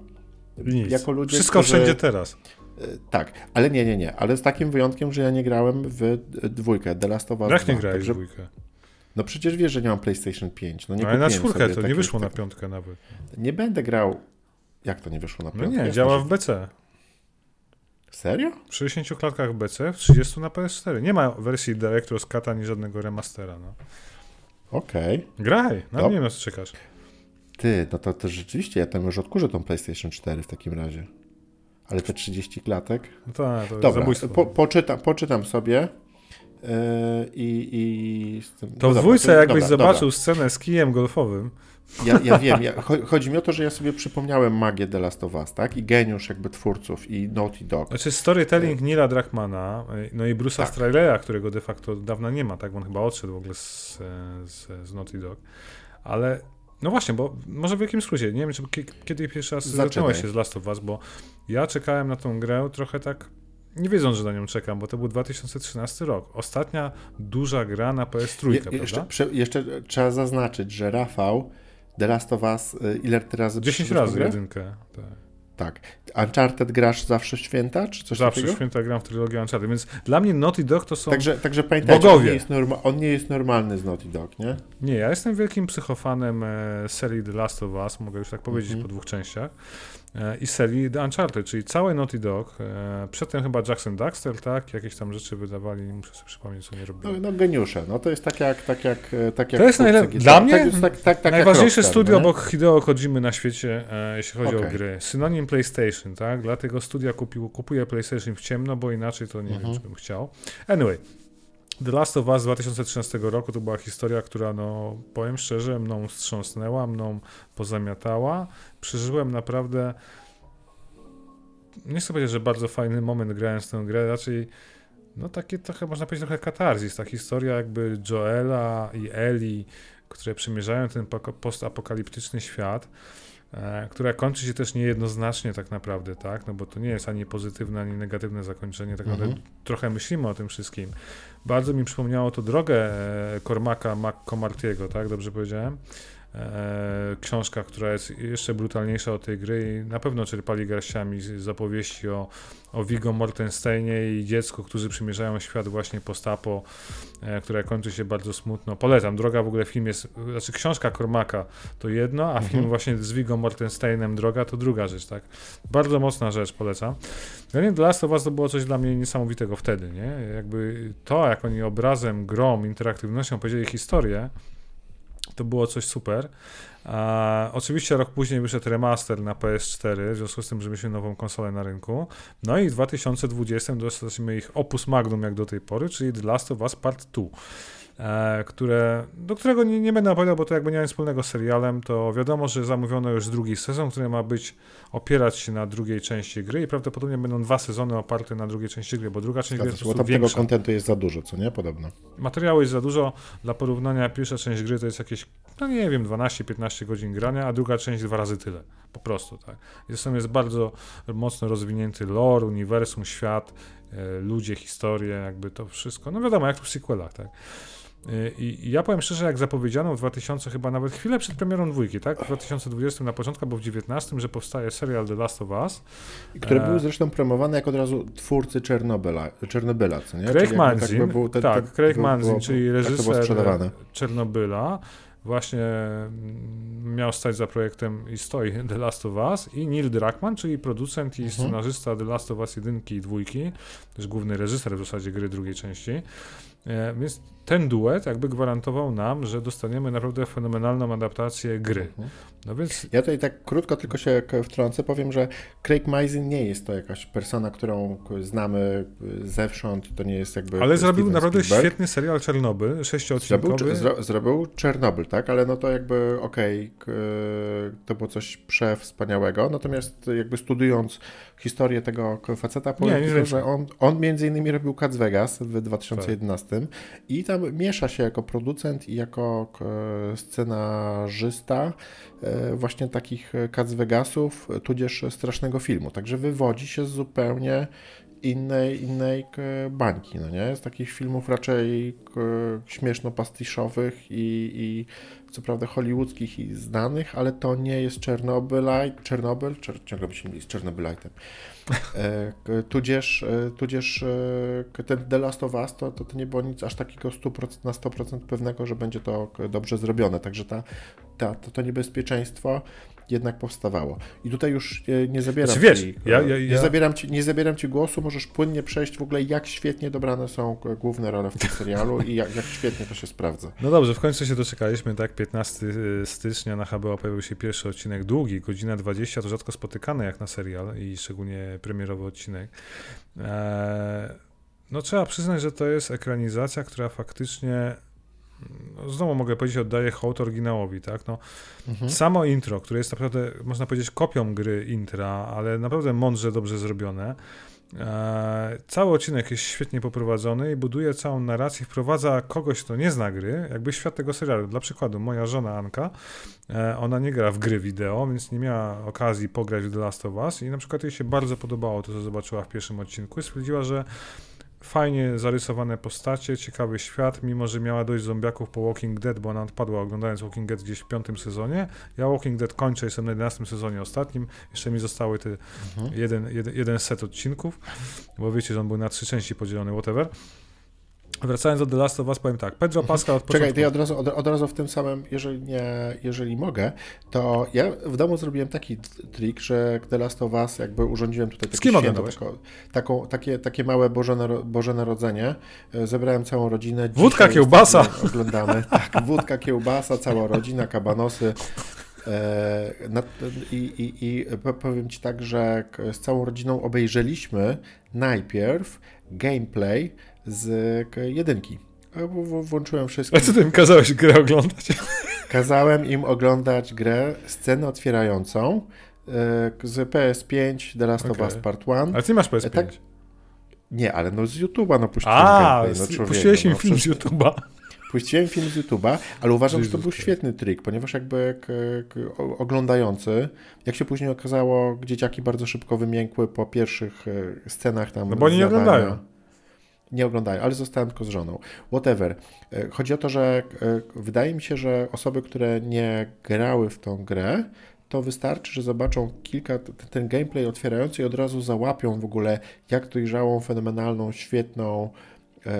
Nic. Jako ludzie, Wszystko którzy- wszędzie teraz. E, Tak, ale nie, nie, nie. Ale z takim wyjątkiem, że ja nie grałem w dwójkę, The Last of Us Jak 2. nie grałeś w Także, dwójkę? no przecież wiesz, że nie mam PlayStation 5. No nie No ale na czwórkę to nie wyszło na piątkę nawet. Nie będę grał... Jak to nie wyszło na No piątkę? nie, Jasne, działa w BC. Serio? W 60 klatkach BC, w 30 na PS4. Nie ma wersji Director's Cut ani żadnego remastera, no. Okej. Graj, na Dob- mnie na co czekasz. Ty, no to, to rzeczywiście, ja tam już odkurzę tą PlayStation 4 w takim razie. Ale te 30 klatek... No to, to Dobra, zabójstwo. po, poczytam, poczytam sobie yy, i... i to no w dobra, dwójce jakbyś dobra, zobaczył scenę z kijem golfowym, Ja, ja wiem, ja, cho- chodzi mi o to, że ja sobie przypomniałem magię The Last of Us, tak? I geniusz jakby twórców i Naughty Dog. Znaczy storytelling Nila Druckmana, y, no i Bruce'a Tak. Którego de facto od dawna nie ma, tak? Bo on chyba odszedł w ogóle z, z, z Naughty Dog. Ale no właśnie, bo może w jakim skrócie, nie wiem, czy kie- kiedy pierwszy raz zetknąłeś się z Last of Us, bo ja czekałem na tą grę trochę tak, nie wiedząc, że na nią czekam, bo to był 2013 rok. Ostatnia duża gra na PS3, Je, prawda? jeszcze, prze, jeszcze trzeba zaznaczyć, że Rafał The Last of Us, y, ile ty razy 10 przyszedłeś razy grę? jedynkę. Tak. Tak. Uncharted grasz zawsze w święta, czy coś Zawsze takiego? święta gram w trylogię Uncharted, więc dla mnie Naughty Dog to są... Także, także pamiętajcie, on Bogowie. nie, jest norma, on nie jest normalny z Naughty Dog, nie? Nie, ja jestem wielkim psychofanem e, serii The Last of Us, mogę już tak powiedzieć Mhm. po dwóch częściach, i serii The Uncharted, czyli całe Naughty Dog. E, przedtem chyba Jackson Daxter, tak? Jakieś tam rzeczy wydawali, muszę sobie przypomnieć, co nie No, robili. no geniusze, no to jest tak jak, tak jak, e, tak jak To jest twórcy najlep- gitar. dla mnie tak, tak, tak, tak Najważniejsze Rockstar, studio no nie? obok Hideo Kojimy na świecie, e, jeśli chodzi o Okej. gry. Synonim PlayStation, tak? Dlatego studia kupił, kupuje PlayStation w ciemno, bo inaczej to nie Mhm. wiem, czy bym chciał. Anyway, The Last of Us z 2013 roku to była historia, która, no, powiem szczerze, mną wstrząsnęła, mną pozamiatała. Przeżyłem naprawdę, nie chcę powiedzieć, że bardzo fajny moment grając w tę grę, raczej no takie trochę, można powiedzieć, trochę katarzis. Ta historia jakby Joela i Eli, które przemierzają ten postapokaliptyczny świat, e, która kończy się też niejednoznacznie tak naprawdę, tak? No bo to nie jest ani pozytywne, ani negatywne zakończenie. Tak naprawdę Mhm. trochę myślimy o tym wszystkim. Bardzo mi przypomniało to drogę e, Cormaca McComartiego, tak? Dobrze powiedziałem? E, książka, która jest jeszcze brutalniejsza od tej gry i na pewno czerpali garściami z opowieści o, o Viggo Mortensteinie i dziecku, którzy przymierzają świat właśnie postapo, e, która kończy się bardzo smutno. Polecam, droga w ogóle film jest, znaczy książka Cormaca to jedno, a Mhm. film właśnie z Viggo Mortensteinem Droga to druga rzecz, tak? Bardzo mocna rzecz, polecam. Dla mnie The Last of Us to było coś dla mnie niesamowitego wtedy, nie? Jakby to, jak oni obrazem, grą, interaktywnością powiedzieli historię, To było coś super. Oczywiście rok później wyszedł remaster na PS4, w związku z tym, że mieliśmy nową konsolę na rynku. No i w 2020 dostaliśmy ich opus magnum jak do tej pory, czyli The Last of Us Part 2. E, które, do którego nie, nie będę opowiadał, bo to jakby nie ma wspólnego z serialem, to wiadomo, że zamówiono już drugi sezon, który ma być opierać się na drugiej części gry i prawdopodobnie będą dwa sezony oparte na drugiej części gry, bo druga część gry jest po Bo prostu tam tego większa. kontentu jest za dużo, co nie? Podobno. Materiału jest za dużo. Dla porównania pierwsza część gry to jest jakieś, no nie wiem, 12-15 godzin grania, a druga część dwa razy tyle. Po prostu, tak. Zresztą jest bardzo mocno rozwinięty lore, uniwersum, świat, e, ludzie, historie, jakby to wszystko. No wiadomo, jak w sequelach, tak. E, I, ja powiem szczerze, jak zapowiedziano w 2000, chyba nawet chwilę przed premierą dwójki, tak? W 2020 na początku, albo w 2019, że powstaje serial The Last of Us. Które E. były zresztą promowane jako od razu twórcy Czernobyla, Czernobyla co nie? Craig jakby Manzin, był ten- tak, tak Craig Manzin, czyli tak reżyser sprzedawane. Czernobyla, właśnie mm, miał stać za projektem i stoi The Last of Us i Neil Druckmann, czyli producent i Mhm. scenarzysta The Last of Us 1 i 2, też główny reżyser w zasadzie gry drugiej części. E, Więc ten duet jakby gwarantował nam, że dostaniemy naprawdę fenomenalną adaptację gry. Mhm. No więc Ja tutaj tak krótko tylko się wtrącę, powiem, że Craig Mazin nie jest to jakaś persona, którą znamy zewsząd, to nie jest jakby ale zrobił Steven naprawdę Spielberg. świetny serial Czernobyl, Zrobił, sześciodcinkowy. cz- zro, zrobił Czernobyl, tak? Ale no to jakby okej, k- to było coś przewspaniałego. Natomiast jakby studiując historię tego faceta, powiem, nie wiem. że on, on między innymi robił Cats Vegas w 2011 i tam miesza się jako producent i jako k- scenarzysta e, właśnie takich Cats Vegasów, tudzież strasznego filmu. Także wywodzi się z zupełnie innej, innej bańki, no nie? Z takich filmów raczej śmieszno-pastiszowych i, i co prawda hollywoodzkich i znanych, ale to nie jest Czernobylite, Czernobyl, Czer, ciągle mi się z Czernobylite'em. E, tudzież, e, tudzież e, ten The Last of Us to, to, to nie było nic aż takiego 100%, na 100% pewnego, że będzie to dobrze zrobione, także ta, ta, to, to niebezpieczeństwo jednak powstawało. I tutaj już e, nie zabieram Znaczy, wiesz, ci, ja- ja- nie, ja- zabieram ci, nie zabieram ci głosu, możesz płynnie przejść w ogóle, jak świetnie dobrane są k- główne role w tym serialu i jak, jak świetnie to się sprawdza. No dobrze, w końcu się doczekaliśmy, tak? 15 stycznia na HBO pojawił się pierwszy odcinek długi, godzina 20, to rzadko spotykane jak na serial i szczególnie premierowy odcinek. Eee, no trzeba przyznać, że to jest ekranizacja, która faktycznie, znowu mogę powiedzieć, oddaje hołd oryginałowi, tak? No, Mhm. Samo intro, które jest naprawdę, można powiedzieć, kopią gry intra, ale naprawdę mądrze, dobrze zrobione. E, cały odcinek jest świetnie poprowadzony i buduje całą narrację, wprowadza kogoś, kto nie zna gry, jakby świat tego serialu. Dla przykładu, moja żona Anka, e, ona nie gra w gry wideo, więc nie miała okazji pograć w The Last of Us i na przykład jej się bardzo podobało to, co zobaczyła w pierwszym odcinku i stwierdziła, że fajnie zarysowane postacie, ciekawy świat, mimo że miała dość zombiaków po Walking Dead, bo ona odpadła oglądając Walking Dead gdzieś w piątym sezonie. Ja Walking Dead kończę, jestem na 11 sezonie ostatnim, jeszcze mi zostały te Mhm. jeden, jeden, jeden set odcinków, bo wiecie, że on był na trzy części podzielony, whatever. Wracając do The Last of Us, powiem tak, Pedro Pascal od Czekaj, początku... to ja od razu, od, od razu w tym samym, jeżeli, nie, jeżeli mogę, to ja w domu zrobiłem taki trik, że The Last of Us jakby urządziłem tutaj takie święto, tako, taką, takie, takie małe Boże, Naro- Boże Narodzenie. E, Zebrałem całą rodzinę. Wódka, kiełbasa. Oglądamy. Tak, wódka, kiełbasa, cała rodzina, kabanosy. E, i, i, I po- powiem Ci tak, że z całą rodziną obejrzeliśmy najpierw gameplay z jedynki. E, Włączyłem A wszystkie. co ty im kazałeś grę oglądać? Kazałem im oglądać grę, scenę otwierającą e, z PS5 The Last of Okej. Us Part 1. Ale ty masz PS5. tak, Nie, ale no z YouTube'a no puściłem A, gameplay, no puściłeś im no, film z YouTube'a. Puściłem film z YouTube'a, ale uważam, że to był świetny trik, ponieważ jakby oglądający, jak się później okazało, dzieciaki bardzo szybko wymiękły po pierwszych e, scenach tam No bo oni nie oglądają. Nie oglądają, ale zostałem tylko z żoną. Whatever. E, Chodzi o to, że e, wydaje mi się, że osoby, które nie grały w tą grę, to wystarczy, że zobaczą kilka, ten gameplay otwierający i od razu załapią w ogóle, jak dojrzałą, fenomenalną, świetną e,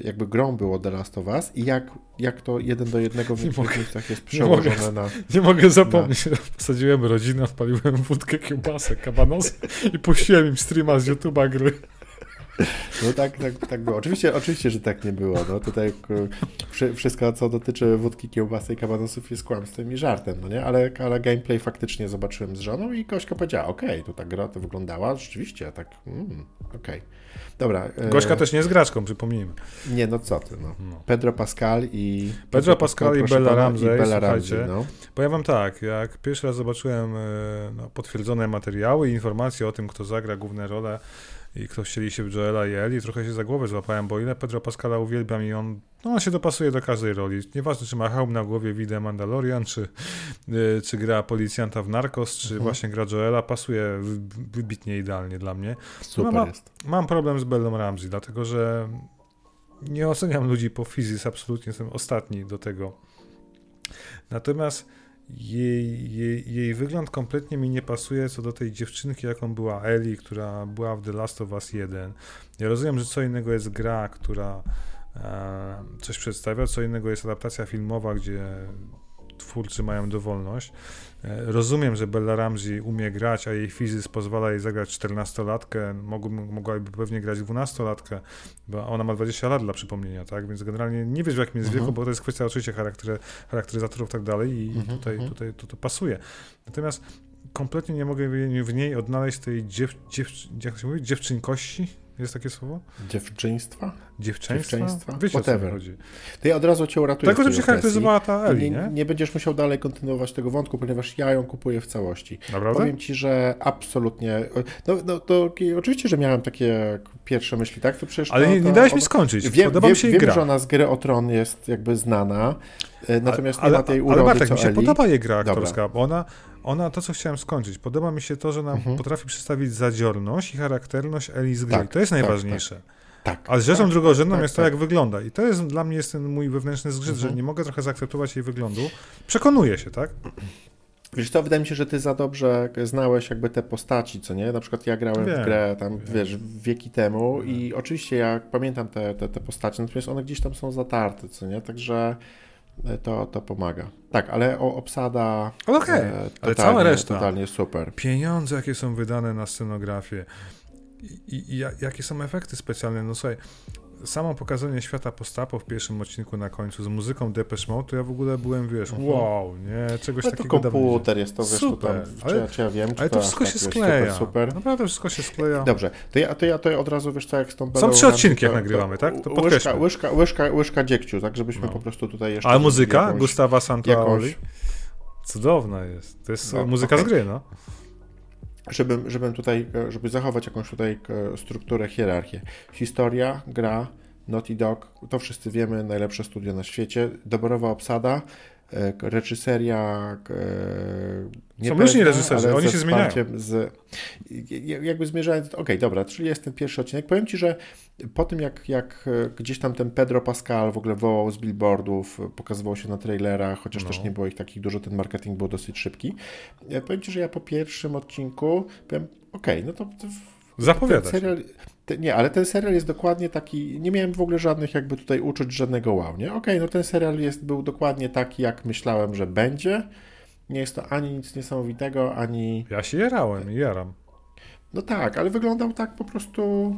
jakby grą było The Last of Us i jak, jak to jeden do jednego w Nie niektórych miejscach jest Nie mogę. przełożone na... Nie mogę zapomnieć, że posadziłem rodzinę, odpaliłem wódkę, kiełbasę, kabanos i puściłem im streama z YouTube'a gry. No tak, tak, tak było. Oczywiście, oczywiście, że tak nie było. No tutaj wszystko, co dotyczy wódki, kiełbasy i kabanosów jest kłamstwem i żartem, no nie? Ale, ale gameplay faktycznie zobaczyłem z żoną i Kośka powiedziała, okej, okay, tu ta gra to wyglądała rzeczywiście, tak, mm, okej. Okay. Dobra. E, Gośka też nie jest graczką, przypomnijmy. Nie, no co ty, no. no. Pedro Pascal i... Pedro, Pedro Pascal, Pascal i Bella Ramsey, i Bella Ramsey no. Ja wam tak, jak pierwszy raz zobaczyłem e, no, potwierdzone materiały i informacje o tym, kto zagra główne role i kto chcieli się w Joela i Eli, trochę się za głowę złapałem, bo ile Pedro Pascala uwielbiam i on, no on się dopasuje do każdej roli. Nieważne, czy ma hełm na głowie, widzę Mandalorian, czy, yy, czy gra policjanta w Narcos, czy mhm. właśnie gra Joela, pasuje wybitnie idealnie dla mnie. Super no, ma, jest. Mam problem z Bellą Ramsey, dlatego że nie oceniam ludzi po fizyce, absolutnie jestem ostatni do tego. Natomiast jej, jej, jej wygląd kompletnie mi nie pasuje co do tej dziewczynki, jaką była Ellie, która była w The Last of Us 1. Ja rozumiem, że co innego jest gra, która e, coś przedstawia, co innego jest adaptacja filmowa, gdzie twórcy mają dowolność. E, rozumiem, że Bella Ramsey umie grać, a jej fizyzm pozwala jej zagrać 14-latkę, mogłaby pewnie grać 12-latkę, bo ona ma 20 lat dla przypomnienia, tak? Więc generalnie nie wiesz w jakim jest -huh. wieku, mhm. bo to jest kwestia oczywiście charaktery, charakteryzatorów i tak dalej i mhm, tutaj, uh mhm. tutaj to, to pasuje. Natomiast kompletnie nie mogę w niej odnaleźć tej dziew, dziew, jak się mówi, dziewczynkości, jest takie słowo? Dziewczyństwa? Dziewczęństwa? Dziewczęństwa? Wiecie, Whatever. chodzi. To ja od razu cię uratuję. Tak, że się charakteryzowała ta Eli, nie, nie? nie będziesz musiał dalej kontynuować tego wątku, ponieważ ja ją kupuję w całości. Naprawdę? Powiem ci, że absolutnie. No, no to oczywiście, że miałem takie pierwsze myśli, tak? To przecież Ale nie, nie dałeś mi skończyć. Wiem, Podoba mi się wiem, gra. że ona z gry o Tron jest jakby znana, e, natomiast ale, nie ma tej urody, Ale Bartek, mi się Eli. podoba jej gra aktorska, Dobra. bo ona ona, to co chciałem skończyć, podoba mi się to, że nam mhm. potrafi przedstawić zadziorność i charakterność Eli z gry. Tak, to jest tak, najważniejsze. Tak, tak. A rzeczą tak, drugorzędną tak, jest to, tak. jak wygląda. I to jest dla mnie jest ten mój wewnętrzny zgrzyt, mhm. że nie mogę trochę zaakceptować jej wyglądu. Przekonuję się, tak? Wiesz to wydaje mi się, że ty za dobrze znałeś jakby te postaci, co nie? Na przykład ja grałem wiem, w grę tam, wiem. wiesz, wieki temu wiem. i oczywiście ja pamiętam te, te, te postacie, natomiast one gdzieś tam są zatarte, co nie? Także to, to pomaga. Tak, ale obsada. Okej, okay. e, ale cała reszta. Totalnie super. Pieniądze, jakie są wydane na scenografię i, i, i jakie są efekty specjalne. No słuchaj, samo pokazanie świata postapo w pierwszym odcinku na końcu z muzyką Depeche Mode, to ja w ogóle byłem, wiesz, mhm. wow, nie, czegoś ale takiego to komputer jest to, wiesz, super, to tam, ale, czy, ja wiem, czy ale to, to wszystko tak, się skleja, super, super. Naprawdę wszystko się skleja. Dobrze, to ja, to ja to od razu, wiesz co, jak z tą Są trzy odcinki, jak nagrywamy, tak? To łyżka, łyżka, łyżka, łyżka dziegciu, tak, żebyśmy no. po prostu tutaj jeszcze... Ale muzyka jakąś, Gustawa Santaoli? Cudowna jest, to jest no, muzyka okay. z gry, no żebym, żebym tutaj, żeby zachować jakąś tutaj e, strukturę, hierarchię. Historia, gra, Naughty Dog, to wszyscy wiemy, najlepsze studio na świecie, doborowa obsada, e, reżyseria nie Są różni reżyserzy, oni się zmieniają. Z, jakby zmierzając, okej, okay, dobra, czyli jest ten pierwszy odcinek. Powiem Ci, że po tym jak, jak e, gdzieś tam ten Pedro Pascal w ogóle wołał z billboardów, pokazywał się na trailerach, chociaż no. też nie było ich takich dużo, ten marketing był dosyć szybki. Powiem Ci, że ja po pierwszym odcinku powiem, okej, okay, no to, to Zapowiadać. Serial, te, nie, ale ten serial jest dokładnie taki, nie miałem w ogóle żadnych jakby tutaj uczuć, żadnego wow, nie? Okej, okay, no ten serial jest, był dokładnie taki, jak myślałem, że będzie. Nie jest to ani nic niesamowitego, ani... Ja się jarałem i jaram. No tak, ale wyglądał tak po prostu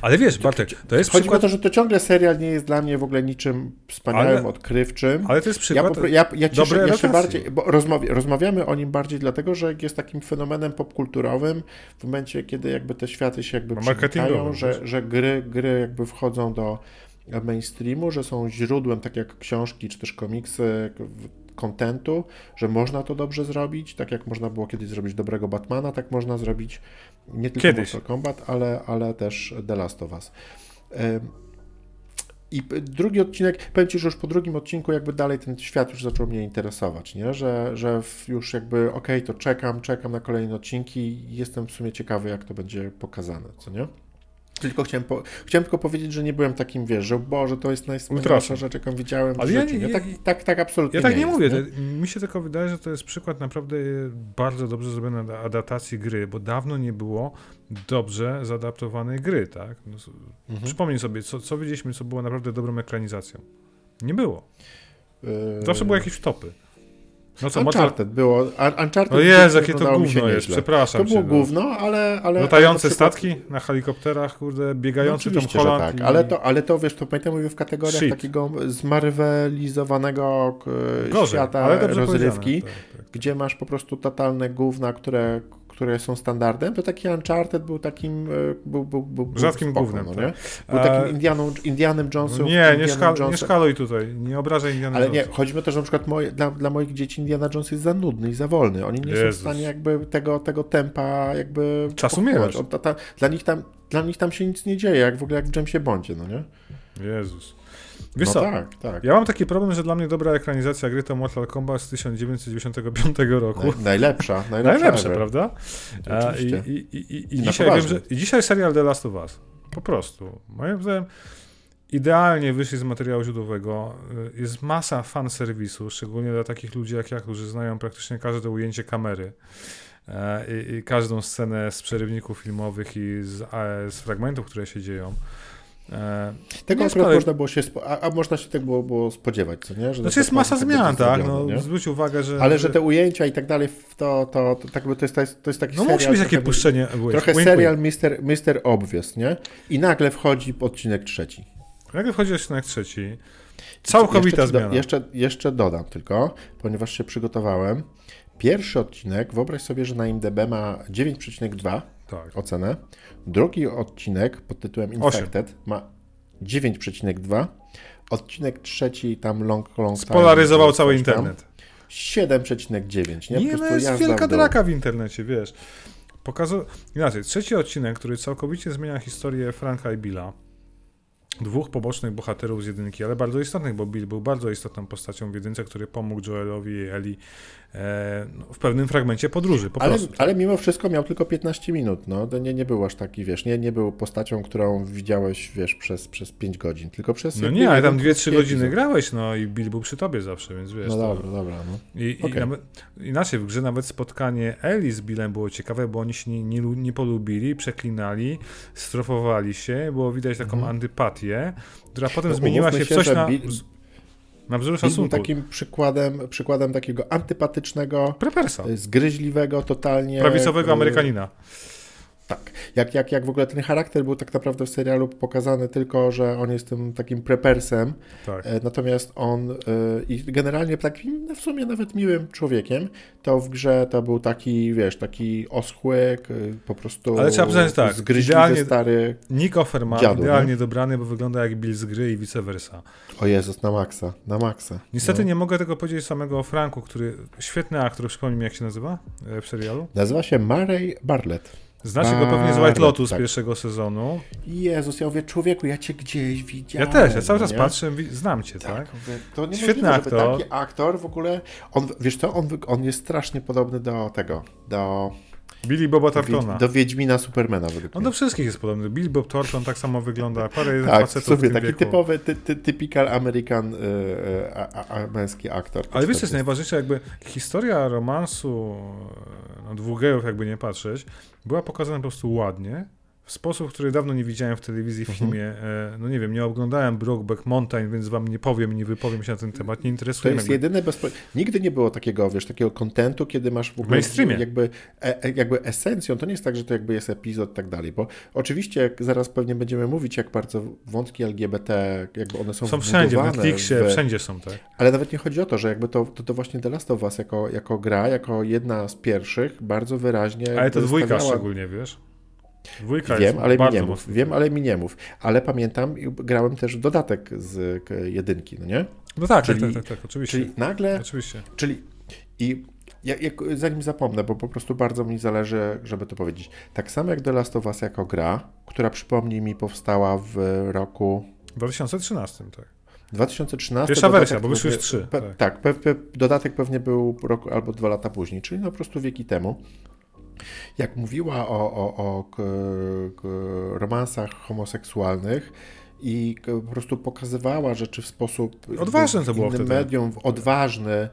ale wiesz, Bartek, to jest Chodzi przykład... o to, że to ciągle serial nie jest dla mnie w ogóle niczym wspaniałym, ale, odkrywczym. Ale to jest przykład Ja, ja, ja cieszę, ja się bardziej, bo rozmawia, rozmawiamy o nim bardziej dlatego, że jest takim fenomenem popkulturowym w momencie, kiedy jakby te światy się jakby przenikają, że, że gry, gry jakby wchodzą do mainstreamu, że są źródłem, tak jak książki czy też komiksy, kontentu, że można to dobrze zrobić, tak jak można było kiedyś zrobić dobrego Batmana, tak można zrobić nie tylko kiedyś. Mortal Kombat, ale, ale też The Last of Us. I drugi odcinek, powiem Ci, że już po drugim odcinku jakby dalej ten świat już zaczął mnie interesować, nie? Że, że już jakby okej, okay, to czekam, czekam na kolejne odcinki i jestem w sumie ciekawy, jak to będzie pokazane, co nie? Tylko chciałem, po, chciałem tylko powiedzieć, że nie byłem takim, wiesz, że Boże, to jest najsmutniejsza rzecz, jaką widziałem Ale w życiu. Ja, nie, tak, tak, tak absolutnie Ja tak nie, nie jest, mówię. Nie? Mi się tylko wydaje, że to jest przykład naprawdę bardzo dobrze zrobionej adaptacji gry, bo dawno nie było dobrze zaadaptowanej gry, tak? No, mhm. Przypomnij sobie, co, co widzieliśmy, co było naprawdę dobrą ekranizacją. Nie było. Yy... Zawsze były jakieś topy. No co. Uncharted było. Un- Uncharted O Jezu, jakie to gówno jest, przepraszam To było cię, no. gówno, ale... ale Latające ale przykład- statki na helikopterach, kurde, No biegający oczywiście, że Holland tak, i... ale to, ale to wiesz, to pamiętam mówię w kategoriach Shit. takiego zmarwelizowanego k- Gorzej, świata rozrywki, tak, tak. gdzie masz po prostu totalne gówna, które, które są standardem, to taki Uncharted był takim, e, był, był, był, Rzadkim spoko, gównem, no, tak. Był A- takim Indianą, Indianem Jonesem. Nie, nie, szkal, nie szkaluj tutaj, nie obrażaj Indiana Ale nie, chodzi mi o to, że na przykład moje, dla, dla moich dzieci Indiana Jones jest za nudny i za wolny. Oni nie są w Jezus. stanie jakby tego, tego tempa jakby Czasu ta, dla, nich tam, dla nich tam się nic nie dzieje, jak w ogóle jak w Jamesie Bondzie, no nie? Jezus. Wiesz no co, tak, tak. ja mam taki problem, że dla mnie dobra ekranizacja gry to Mortal Kombat z 1995 roku. Naj, najlepsza, najlepsza. Prawda? Oczywiście. i, i, i, i, dzisiaj wiem, że, I dzisiaj serial The Last of Us. Po prostu. Moim zdaniem idealnie wyszli z materiału źródłowego. Y, Jest masa fan serwisu, szczególnie dla takich ludzi jak ja, którzy znają praktycznie każde ujęcie kamery. e, I, i każdą scenę z przerywników filmowych i z, z fragmentów, które się dzieją. E, Tego akurat można było się, spo, a, a można się tego było, było spodziewać, co nie? Że Znaczy jest masa zmian, tak? No, nie? zwróć uwagę, że... Ale że te ujęcia i tak dalej, to, to, to, tak by to, jest, to, jest, taki No serial... musi być takie puszczenie. Trochę wink, serial wink. Mister, Mister Obvious, nie? I nagle wchodzi odcinek trzeci. Jak wchodzi odcinek trzeci, całkowita jeszcze, ci do- zmiana. Jeszcze, jeszcze dodam tylko, ponieważ się przygotowałem. Pierwszy odcinek, wyobraź sobie, że na IMDB ma 9,2 Tak. ocenę. Drugi odcinek pod tytułem. Infected ma 9,2. Odcinek trzeci tam long, long time, Spolaryzował coś cały internet. 7,9. Nie, Nie, no jest wielka draka w internecie, wiesz. Pokazał... Inaczej, trzeci odcinek, który całkowicie zmienia historię Franka i Billa. Dwóch pobocznych bohaterów z jedynki, ale bardzo istotnych, bo Bill był bardzo istotną postacią w jedynce, który pomógł Joelowi i Eli w pewnym fragmencie podróży, po Ale, prostu. ale mimo wszystko miał tylko 15 minut, no. To nie, nie był aż taki, wiesz, nie, nie był postacią, którą widziałeś, wiesz, przez, przez 5 godzin, tylko przez... No nie, ale tam 2-3 krótki godziny epizod. grałeś, no i Bill był przy tobie zawsze, więc wiesz. No to... dobra, dobra, no. I, i Okej. nawet, inaczej, w grze nawet spotkanie Eli z Billem było ciekawe, bo oni się nie, nie, nie polubili, przeklinali, strofowali się, było widać taką Mhm. antypatię, która potem No, zmieniła się w się, coś że na, Bill- na wzór szacunku. takim przykładem, przykładem takiego antypatycznego, Prepersa, e, zgryźliwego, totalnie... prawicowego e, Amerykanina. Tak. Jak, jak, jak w ogóle ten charakter był tak naprawdę w serialu pokazany tylko, że on jest tym takim prepersem, Tak. e, natomiast on e, i generalnie takim no, w sumie nawet miłym człowiekiem, to w grze to był taki, wiesz, taki oschłyk, e, po prostu Ale trzeba przyznać tak, idealnie- stary, Nick Offerman Dziadu, idealnie dobrany, bo wygląda jak Bill z gry i vice versa. o Jezus, na maksa, na maksa. Niestety No. nie mogę tego powiedzieć samego o Franku, który, świetny aktor, przypomnij mi jak się nazywa w serialu. Nazywa się Murray Bartlett. Znacie go pewnie z White Lotus tak. pierwszego sezonu. Jezus, ja mówię, człowieku, ja cię gdzieś Ja widziałem. też, ja cały czas nie? patrzę, znam cię, tak? Tak, mówię, to nie Świetny żeby aktor. taki aktor w ogóle, on, wiesz co, on, on jest strasznie podobny do tego, do, Billy Boba Tartona. do Wiedźmina Supermana według On do wszystkich jest podobny. Bill Bob Thornton tak samo wygląda. Parę jeden Tak, facetów sobie w taki wieku. typowy, ty, ty, typical American y, y, męski aktor. Ale wiesz, co jest najważniejsze, jakby historia romansu no, dwóch gejów, jakby nie patrzeć, była pokazana po prostu ładnie, sposób, który dawno nie widziałem w telewizji, w Mhm. filmie. E, No nie wiem, nie oglądałem Brokeback Mountain, więc wam nie powiem, nie wypowiem się na ten temat, nie To interesuje jest mnie. jedyne bezpo... Nigdy nie było takiego, wiesz, takiego kontentu, kiedy masz w ogóle mainstreamie. jakby, e, e, jakby esencją, to nie jest tak, że to jakby jest epizod i tak dalej, bo oczywiście zaraz pewnie będziemy mówić, jak bardzo wątki LGBT, jakby one są Są wszędzie, w Netflixie, w- wszędzie są, tak? Ale nawet nie chodzi o to, że jakby to, to, to właśnie The Last of Us jako, jako gra, jako jedna z pierwszych, bardzo wyraźnie. Ale to dwójka stawiała- szczególnie, wiesz? Dwójka Wiem, ale mi nie mów. Wiem, ale mi nie mów. Ale pamiętam, grałem też w dodatek z jedynki, no nie? No tak, czyli- tak, tak, tak, oczywiście. Czyli nagle, Oczywiście. czyli i ja, jak, zanim zapomnę, bo po prostu bardzo mi zależy, żeby to powiedzieć. Tak samo jak The Last of Us jako gra, która przypomnij mi powstała w roku W 2013, tak. 2013. Pierwsza wersja, bo wyszły już trzy, tak. tak, pe, pe, dodatek pewnie był rok albo dwa lata później, czyli no po prostu wieki temu. Jak mówiła o, o, o k, k, romansach homoseksualnych i po prostu pokazywała rzeczy w sposób Odważne to było wtedy. medium, odważny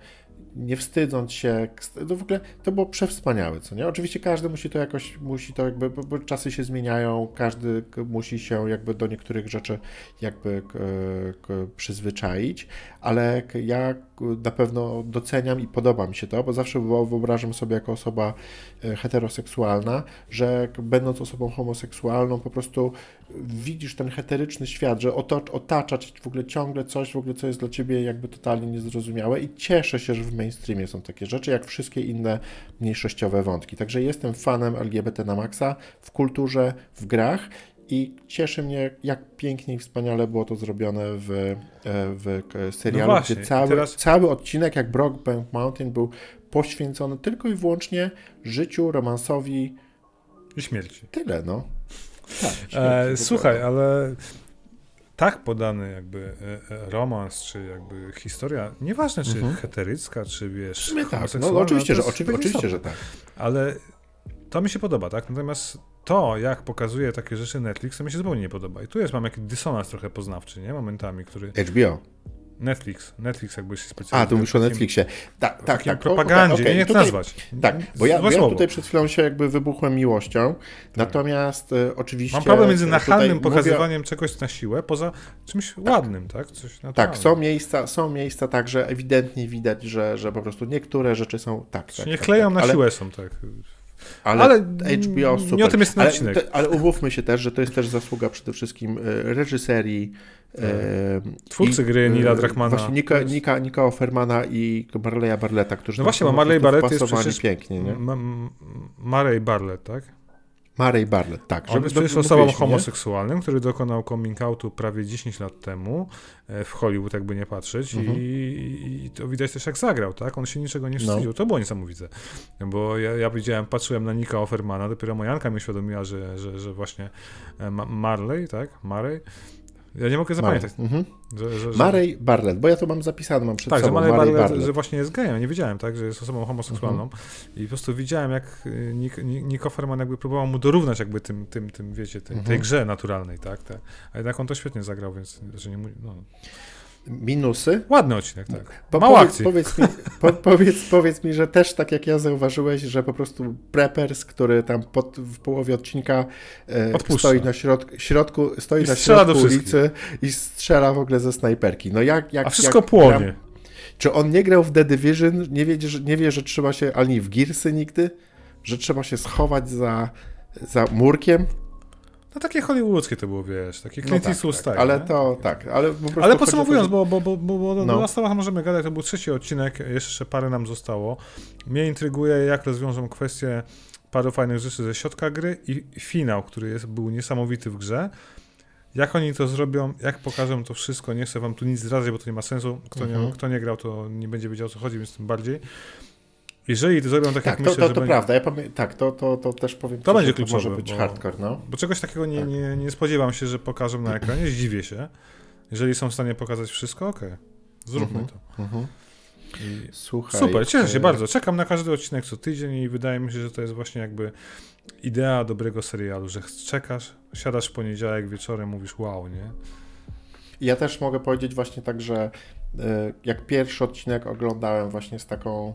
nie wstydząc się, no w ogóle to było przewspaniałe, co nie? Oczywiście każdy musi to jakoś, musi to jakby, bo, czasy się zmieniają, każdy musi się jakby do niektórych rzeczy jakby przyzwyczaić, ale ja na pewno doceniam i podoba mi się to, bo zawsze wyobrażam sobie jako osoba e, heteroseksualna, że będąc osobą homoseksualną po prostu widzisz ten heteryczny świat, że otacza cię w ogóle ciągle coś, w ogóle co jest dla ciebie jakby totalnie niezrozumiałe i cieszę się, że w mainstreamie są takie rzeczy, jak wszystkie inne mniejszościowe wątki. Także jestem fanem LGBT na maksa w kulturze, w grach i cieszy mnie, jak pięknie i wspaniale było to zrobione w, e, w serialu, no właśnie, gdzie cały, teraz... cały odcinek, jak Brockbank Mountain, był poświęcony tylko i wyłącznie życiu, romansowi i śmierci. Tyle, no. Tak, e, słuchaj, ale tak podany jakby e, e, romans, czy jakby historia, nieważne czy mhm. heterycka, czy wiesz, tak, no, no oczywiście, że, oczywi oczywiście, że tak. Ale to mi się podoba, tak? Natomiast to, jak pokazuje takie rzeczy Netflix, to mi się zupełnie nie podoba. I tu jest, mam jakiś dysonans trochę poznawczy, nie? Momentami, który... HBO. Netflix, Netflix jakby się specjalnie. A, tu mówisz o Netflixie. Tak, tak, tak. propagandzie, okay, okay. nie tutaj, nazwać. Tak, bo ja, ja tutaj przed chwilą się jakby wybuchłem miłością, tak. natomiast e, oczywiście... Mam problem między nachalnym pokazywaniem mówię... czegoś na siłę, poza czymś tak. ładnym, tak? Coś tak, są miejsca, są miejsca tak, że ewidentnie widać, że, że po prostu niektóre rzeczy są tak, tak Nie tak, kleją tak, na ale... siłę są, tak. Ale, ale, HBO super. Nie o tym jest ten ale, odcinek. To, ale umówmy się też, że to jest też zasługa przede wszystkim e, reżyserii, E, Twórcy I, gry Nila Drachmana. Właśnie Nika, Nika, Nika Offermana i Marleya Barletta, którzy No właśnie, bo Marley Barlett jest przecież pięknie, nie? Ma, Marley Barlett, tak? Marley Barlett, tak. On jest przecież osobą homoseksualnym, który dokonał coming outu prawie 10 lat temu e, w Hollywood, jakby nie patrzeć mhm. i, i, to widać też jak zagrał, tak? On się niczego nie wstydził. No. To było niesamowite. Bo ja, ja widziałem, patrzyłem na Nika Offermana, dopiero moja Janka mi uświadomiła, że, że, że właśnie e, Marley, tak? Marley ja nie mogę zapamiętać. Mhm. Że, że, że... Marej Barlett, bo ja to mam zapisane, mam przed tak, sobą. Tak, że Marej Barlett, że właśnie jest gejem, nie wiedziałem, tak, że jest osobą homoseksualną mhm. i po prostu widziałem, jak y, Nick, Nick Offerman jakby próbował mu dorównać jakby tym, tym, tym wiecie, tym, mhm. tej grze naturalnej, tak, te, a jednak on to świetnie zagrał, więc że nie no. Minusy? Ładny odcinek, tak. Po, Mało powiedz, akcji. Powiedz mi, po, powiedz, powiedz mi, że też tak jak ja zauważyłeś, że po prostu Preppers, który tam pod, w połowie odcinka e, stoi na środku, środku stoi I na środku ulicy i strzela w ogóle ze snajperki. No jak, jak, A wszystko jak płonie. Gram, czy on nie grał w The Division? Nie wie, że, nie wie, że trzeba się, ani w Gearsy nigdy? Że trzeba się schować za, za murkiem? No takie hollywoodzkie to było, wiesz, takie Clint no tak, tak, Ale to, tak, ale po prostu Ale podsumowując, bo, bo, bo, bo, bo no. na stałach możemy gadać, to był trzeci odcinek, jeszcze parę nam zostało. Mnie intryguje, jak rozwiążą kwestię paru fajnych rzeczy ze środka gry i finał, który jest, był niesamowity w grze. Jak oni to zrobią, jak pokażą to wszystko, nie chcę wam tu nic zdradzać, bo to nie ma sensu. Kto, mhm. nie, kto nie grał, to nie będzie wiedział o co chodzi, więc tym bardziej. Jeżeli to zrobią tak, tak jak to, myślę, to, to, to będzie... prawda, ja pamię... tak, to, to, to też powiem, to będzie kluczowe, może być bo, hardcore, no. Bo czegoś takiego nie, tak. nie, nie spodziewam się, że pokażą na ekranie, zdziwię się. Jeżeli są w stanie pokazać wszystko, okej, okay. zróbmy mhm, to. Mhm. Słuchaj, Super, cieszę się e... bardzo. Czekam na każdy odcinek co tydzień i wydaje mi się, że to jest właśnie jakby idea dobrego serialu, że czekasz, siadasz w poniedziałek wieczorem, mówisz wow, nie? Ja też mogę powiedzieć właśnie tak, że e, jak pierwszy odcinek oglądałem właśnie z taką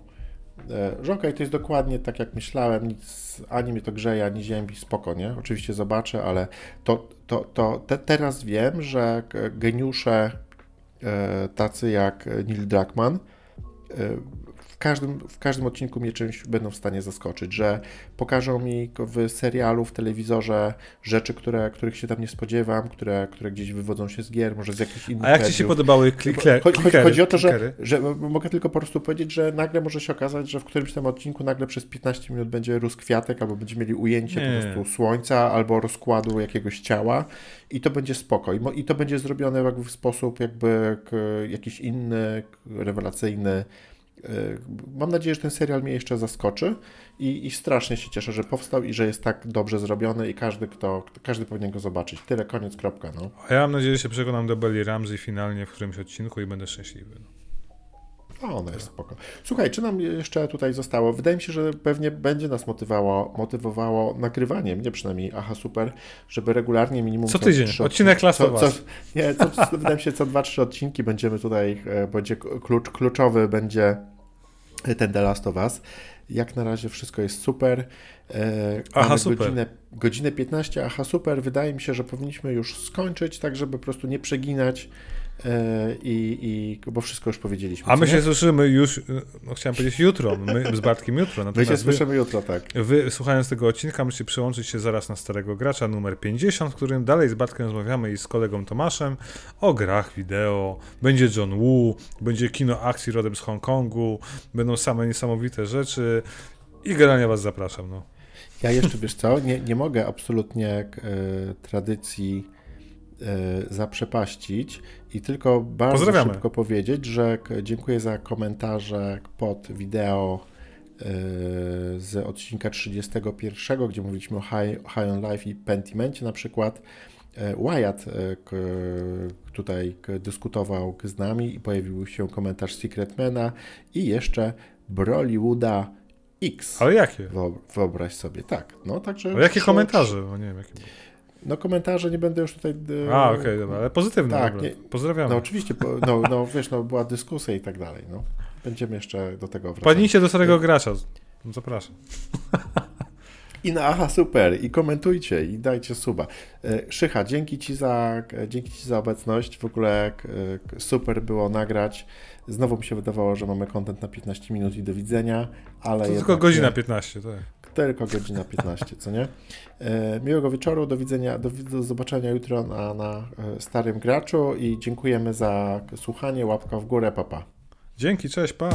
że okej, okay, to jest dokładnie tak jak myślałem, nic, ani mnie to grzeje, ani ziemi, spoko, nie? Oczywiście zobaczę, ale to, to, to te, teraz wiem, że geniusze e, tacy jak Neil Druckmann e, każdym, w każdym odcinku mnie czymś będą w stanie zaskoczyć, że pokażą mi w serialu, w telewizorze rzeczy, które, których się tam nie spodziewam, które, które gdzieś wywodzą się z gier, może z jakichś innych A jak Ci się podobały klikle, chodzi, chodzi o to, że, że mogę tylko po prostu powiedzieć, że nagle może się okazać, że w którymś tam odcinku nagle przez 15 minut będzie rósł kwiatek, albo będziemy mieli ujęcie nie. po prostu słońca, albo rozkładu jakiegoś ciała i to będzie spoko. I, to będzie zrobione w sposób jakby jakiś inny, rewelacyjny, mam nadzieję, że ten serial mnie jeszcze zaskoczy i, i, strasznie się cieszę, że powstał i że jest tak dobrze zrobiony i każdy, kto, każdy powinien go zobaczyć. Tyle, koniec, kropka. No. A ja mam nadzieję, że się przekonam do Belly Ramsey finalnie w którymś odcinku i będę szczęśliwy. No. A ona jest spoko. Słuchaj, czy nam jeszcze tutaj zostało? Wydaje mi się, że pewnie będzie nas motywowało, motywowało nagrywanie, mnie przynajmniej, aha, super, żeby regularnie minimum... Co tydzień, odcinek klasowy. Nie, co, wydaje mi się, co dwa, trzy odcinki będziemy tutaj, e, będzie klucz, kluczowy będzie ten The Last of Us. Jak na razie wszystko jest super. E, Aha, super. Godzinę, godzinę 15, aha, super. Wydaje mi się, że powinniśmy już skończyć, tak żeby po prostu nie przeginać e, i, i bo wszystko już powiedzieliśmy. A my nie? się słyszymy już, no chciałem powiedzieć jutro, my z Bartkiem jutro. My się Natomiast wy, słyszymy jutro, tak. wy słuchając tego odcinka musicie przyłączyć się zaraz na Starego Gracza numer 50, w którym dalej z Bartkiem rozmawiamy i z kolegą Tomaszem o grach wideo. Będzie John Woo, będzie kino akcji rodem z Hongkongu, będą same niesamowite rzeczy i generalnie was zapraszam. No. Ja jeszcze, wiesz co, nie, nie mogę absolutnie e, tradycji e, zaprzepaścić i tylko bardzo szybko powiedzieć, że dziękuję za komentarze pod wideo e, z odcinka 31, gdzie mówiliśmy o High, High on Life i Pentimencie na przykład. E, Wyatt e, tutaj dyskutował z nami i pojawił się komentarz Secretmana i jeszcze Brollywooda X. Ale jakie? Wyob- Wyobraź sobie, tak. No, także Ale jakie komentarze? No, nie wiem, jakie... No komentarze nie będę już tutaj... e, A, okej, dobra, ale pozytywne. tak, nie- Pozdrawiamy. No oczywiście, no, no wiesz, no była dyskusja i tak dalej, no. Będziemy jeszcze do tego wracać. Wpadnijcie do Starego Gracza. Zapraszam. I na aha, super, i komentujcie, i dajcie suba. E, Szycha, dzięki Ci za, e, dzięki ci za obecność, w ogóle e, super było nagrać. Znowu mi się wydawało, że mamy kontent na 15 minut i do widzenia, ale To tylko godzina nie. 15, tak. Tylko godzina 15, co nie? E, miłego wieczoru, do widzenia, do, do zobaczenia jutro na, na e, Starym Graczu i dziękujemy za słuchanie, łapka w górę, papa. Dzięki, cześć, pa.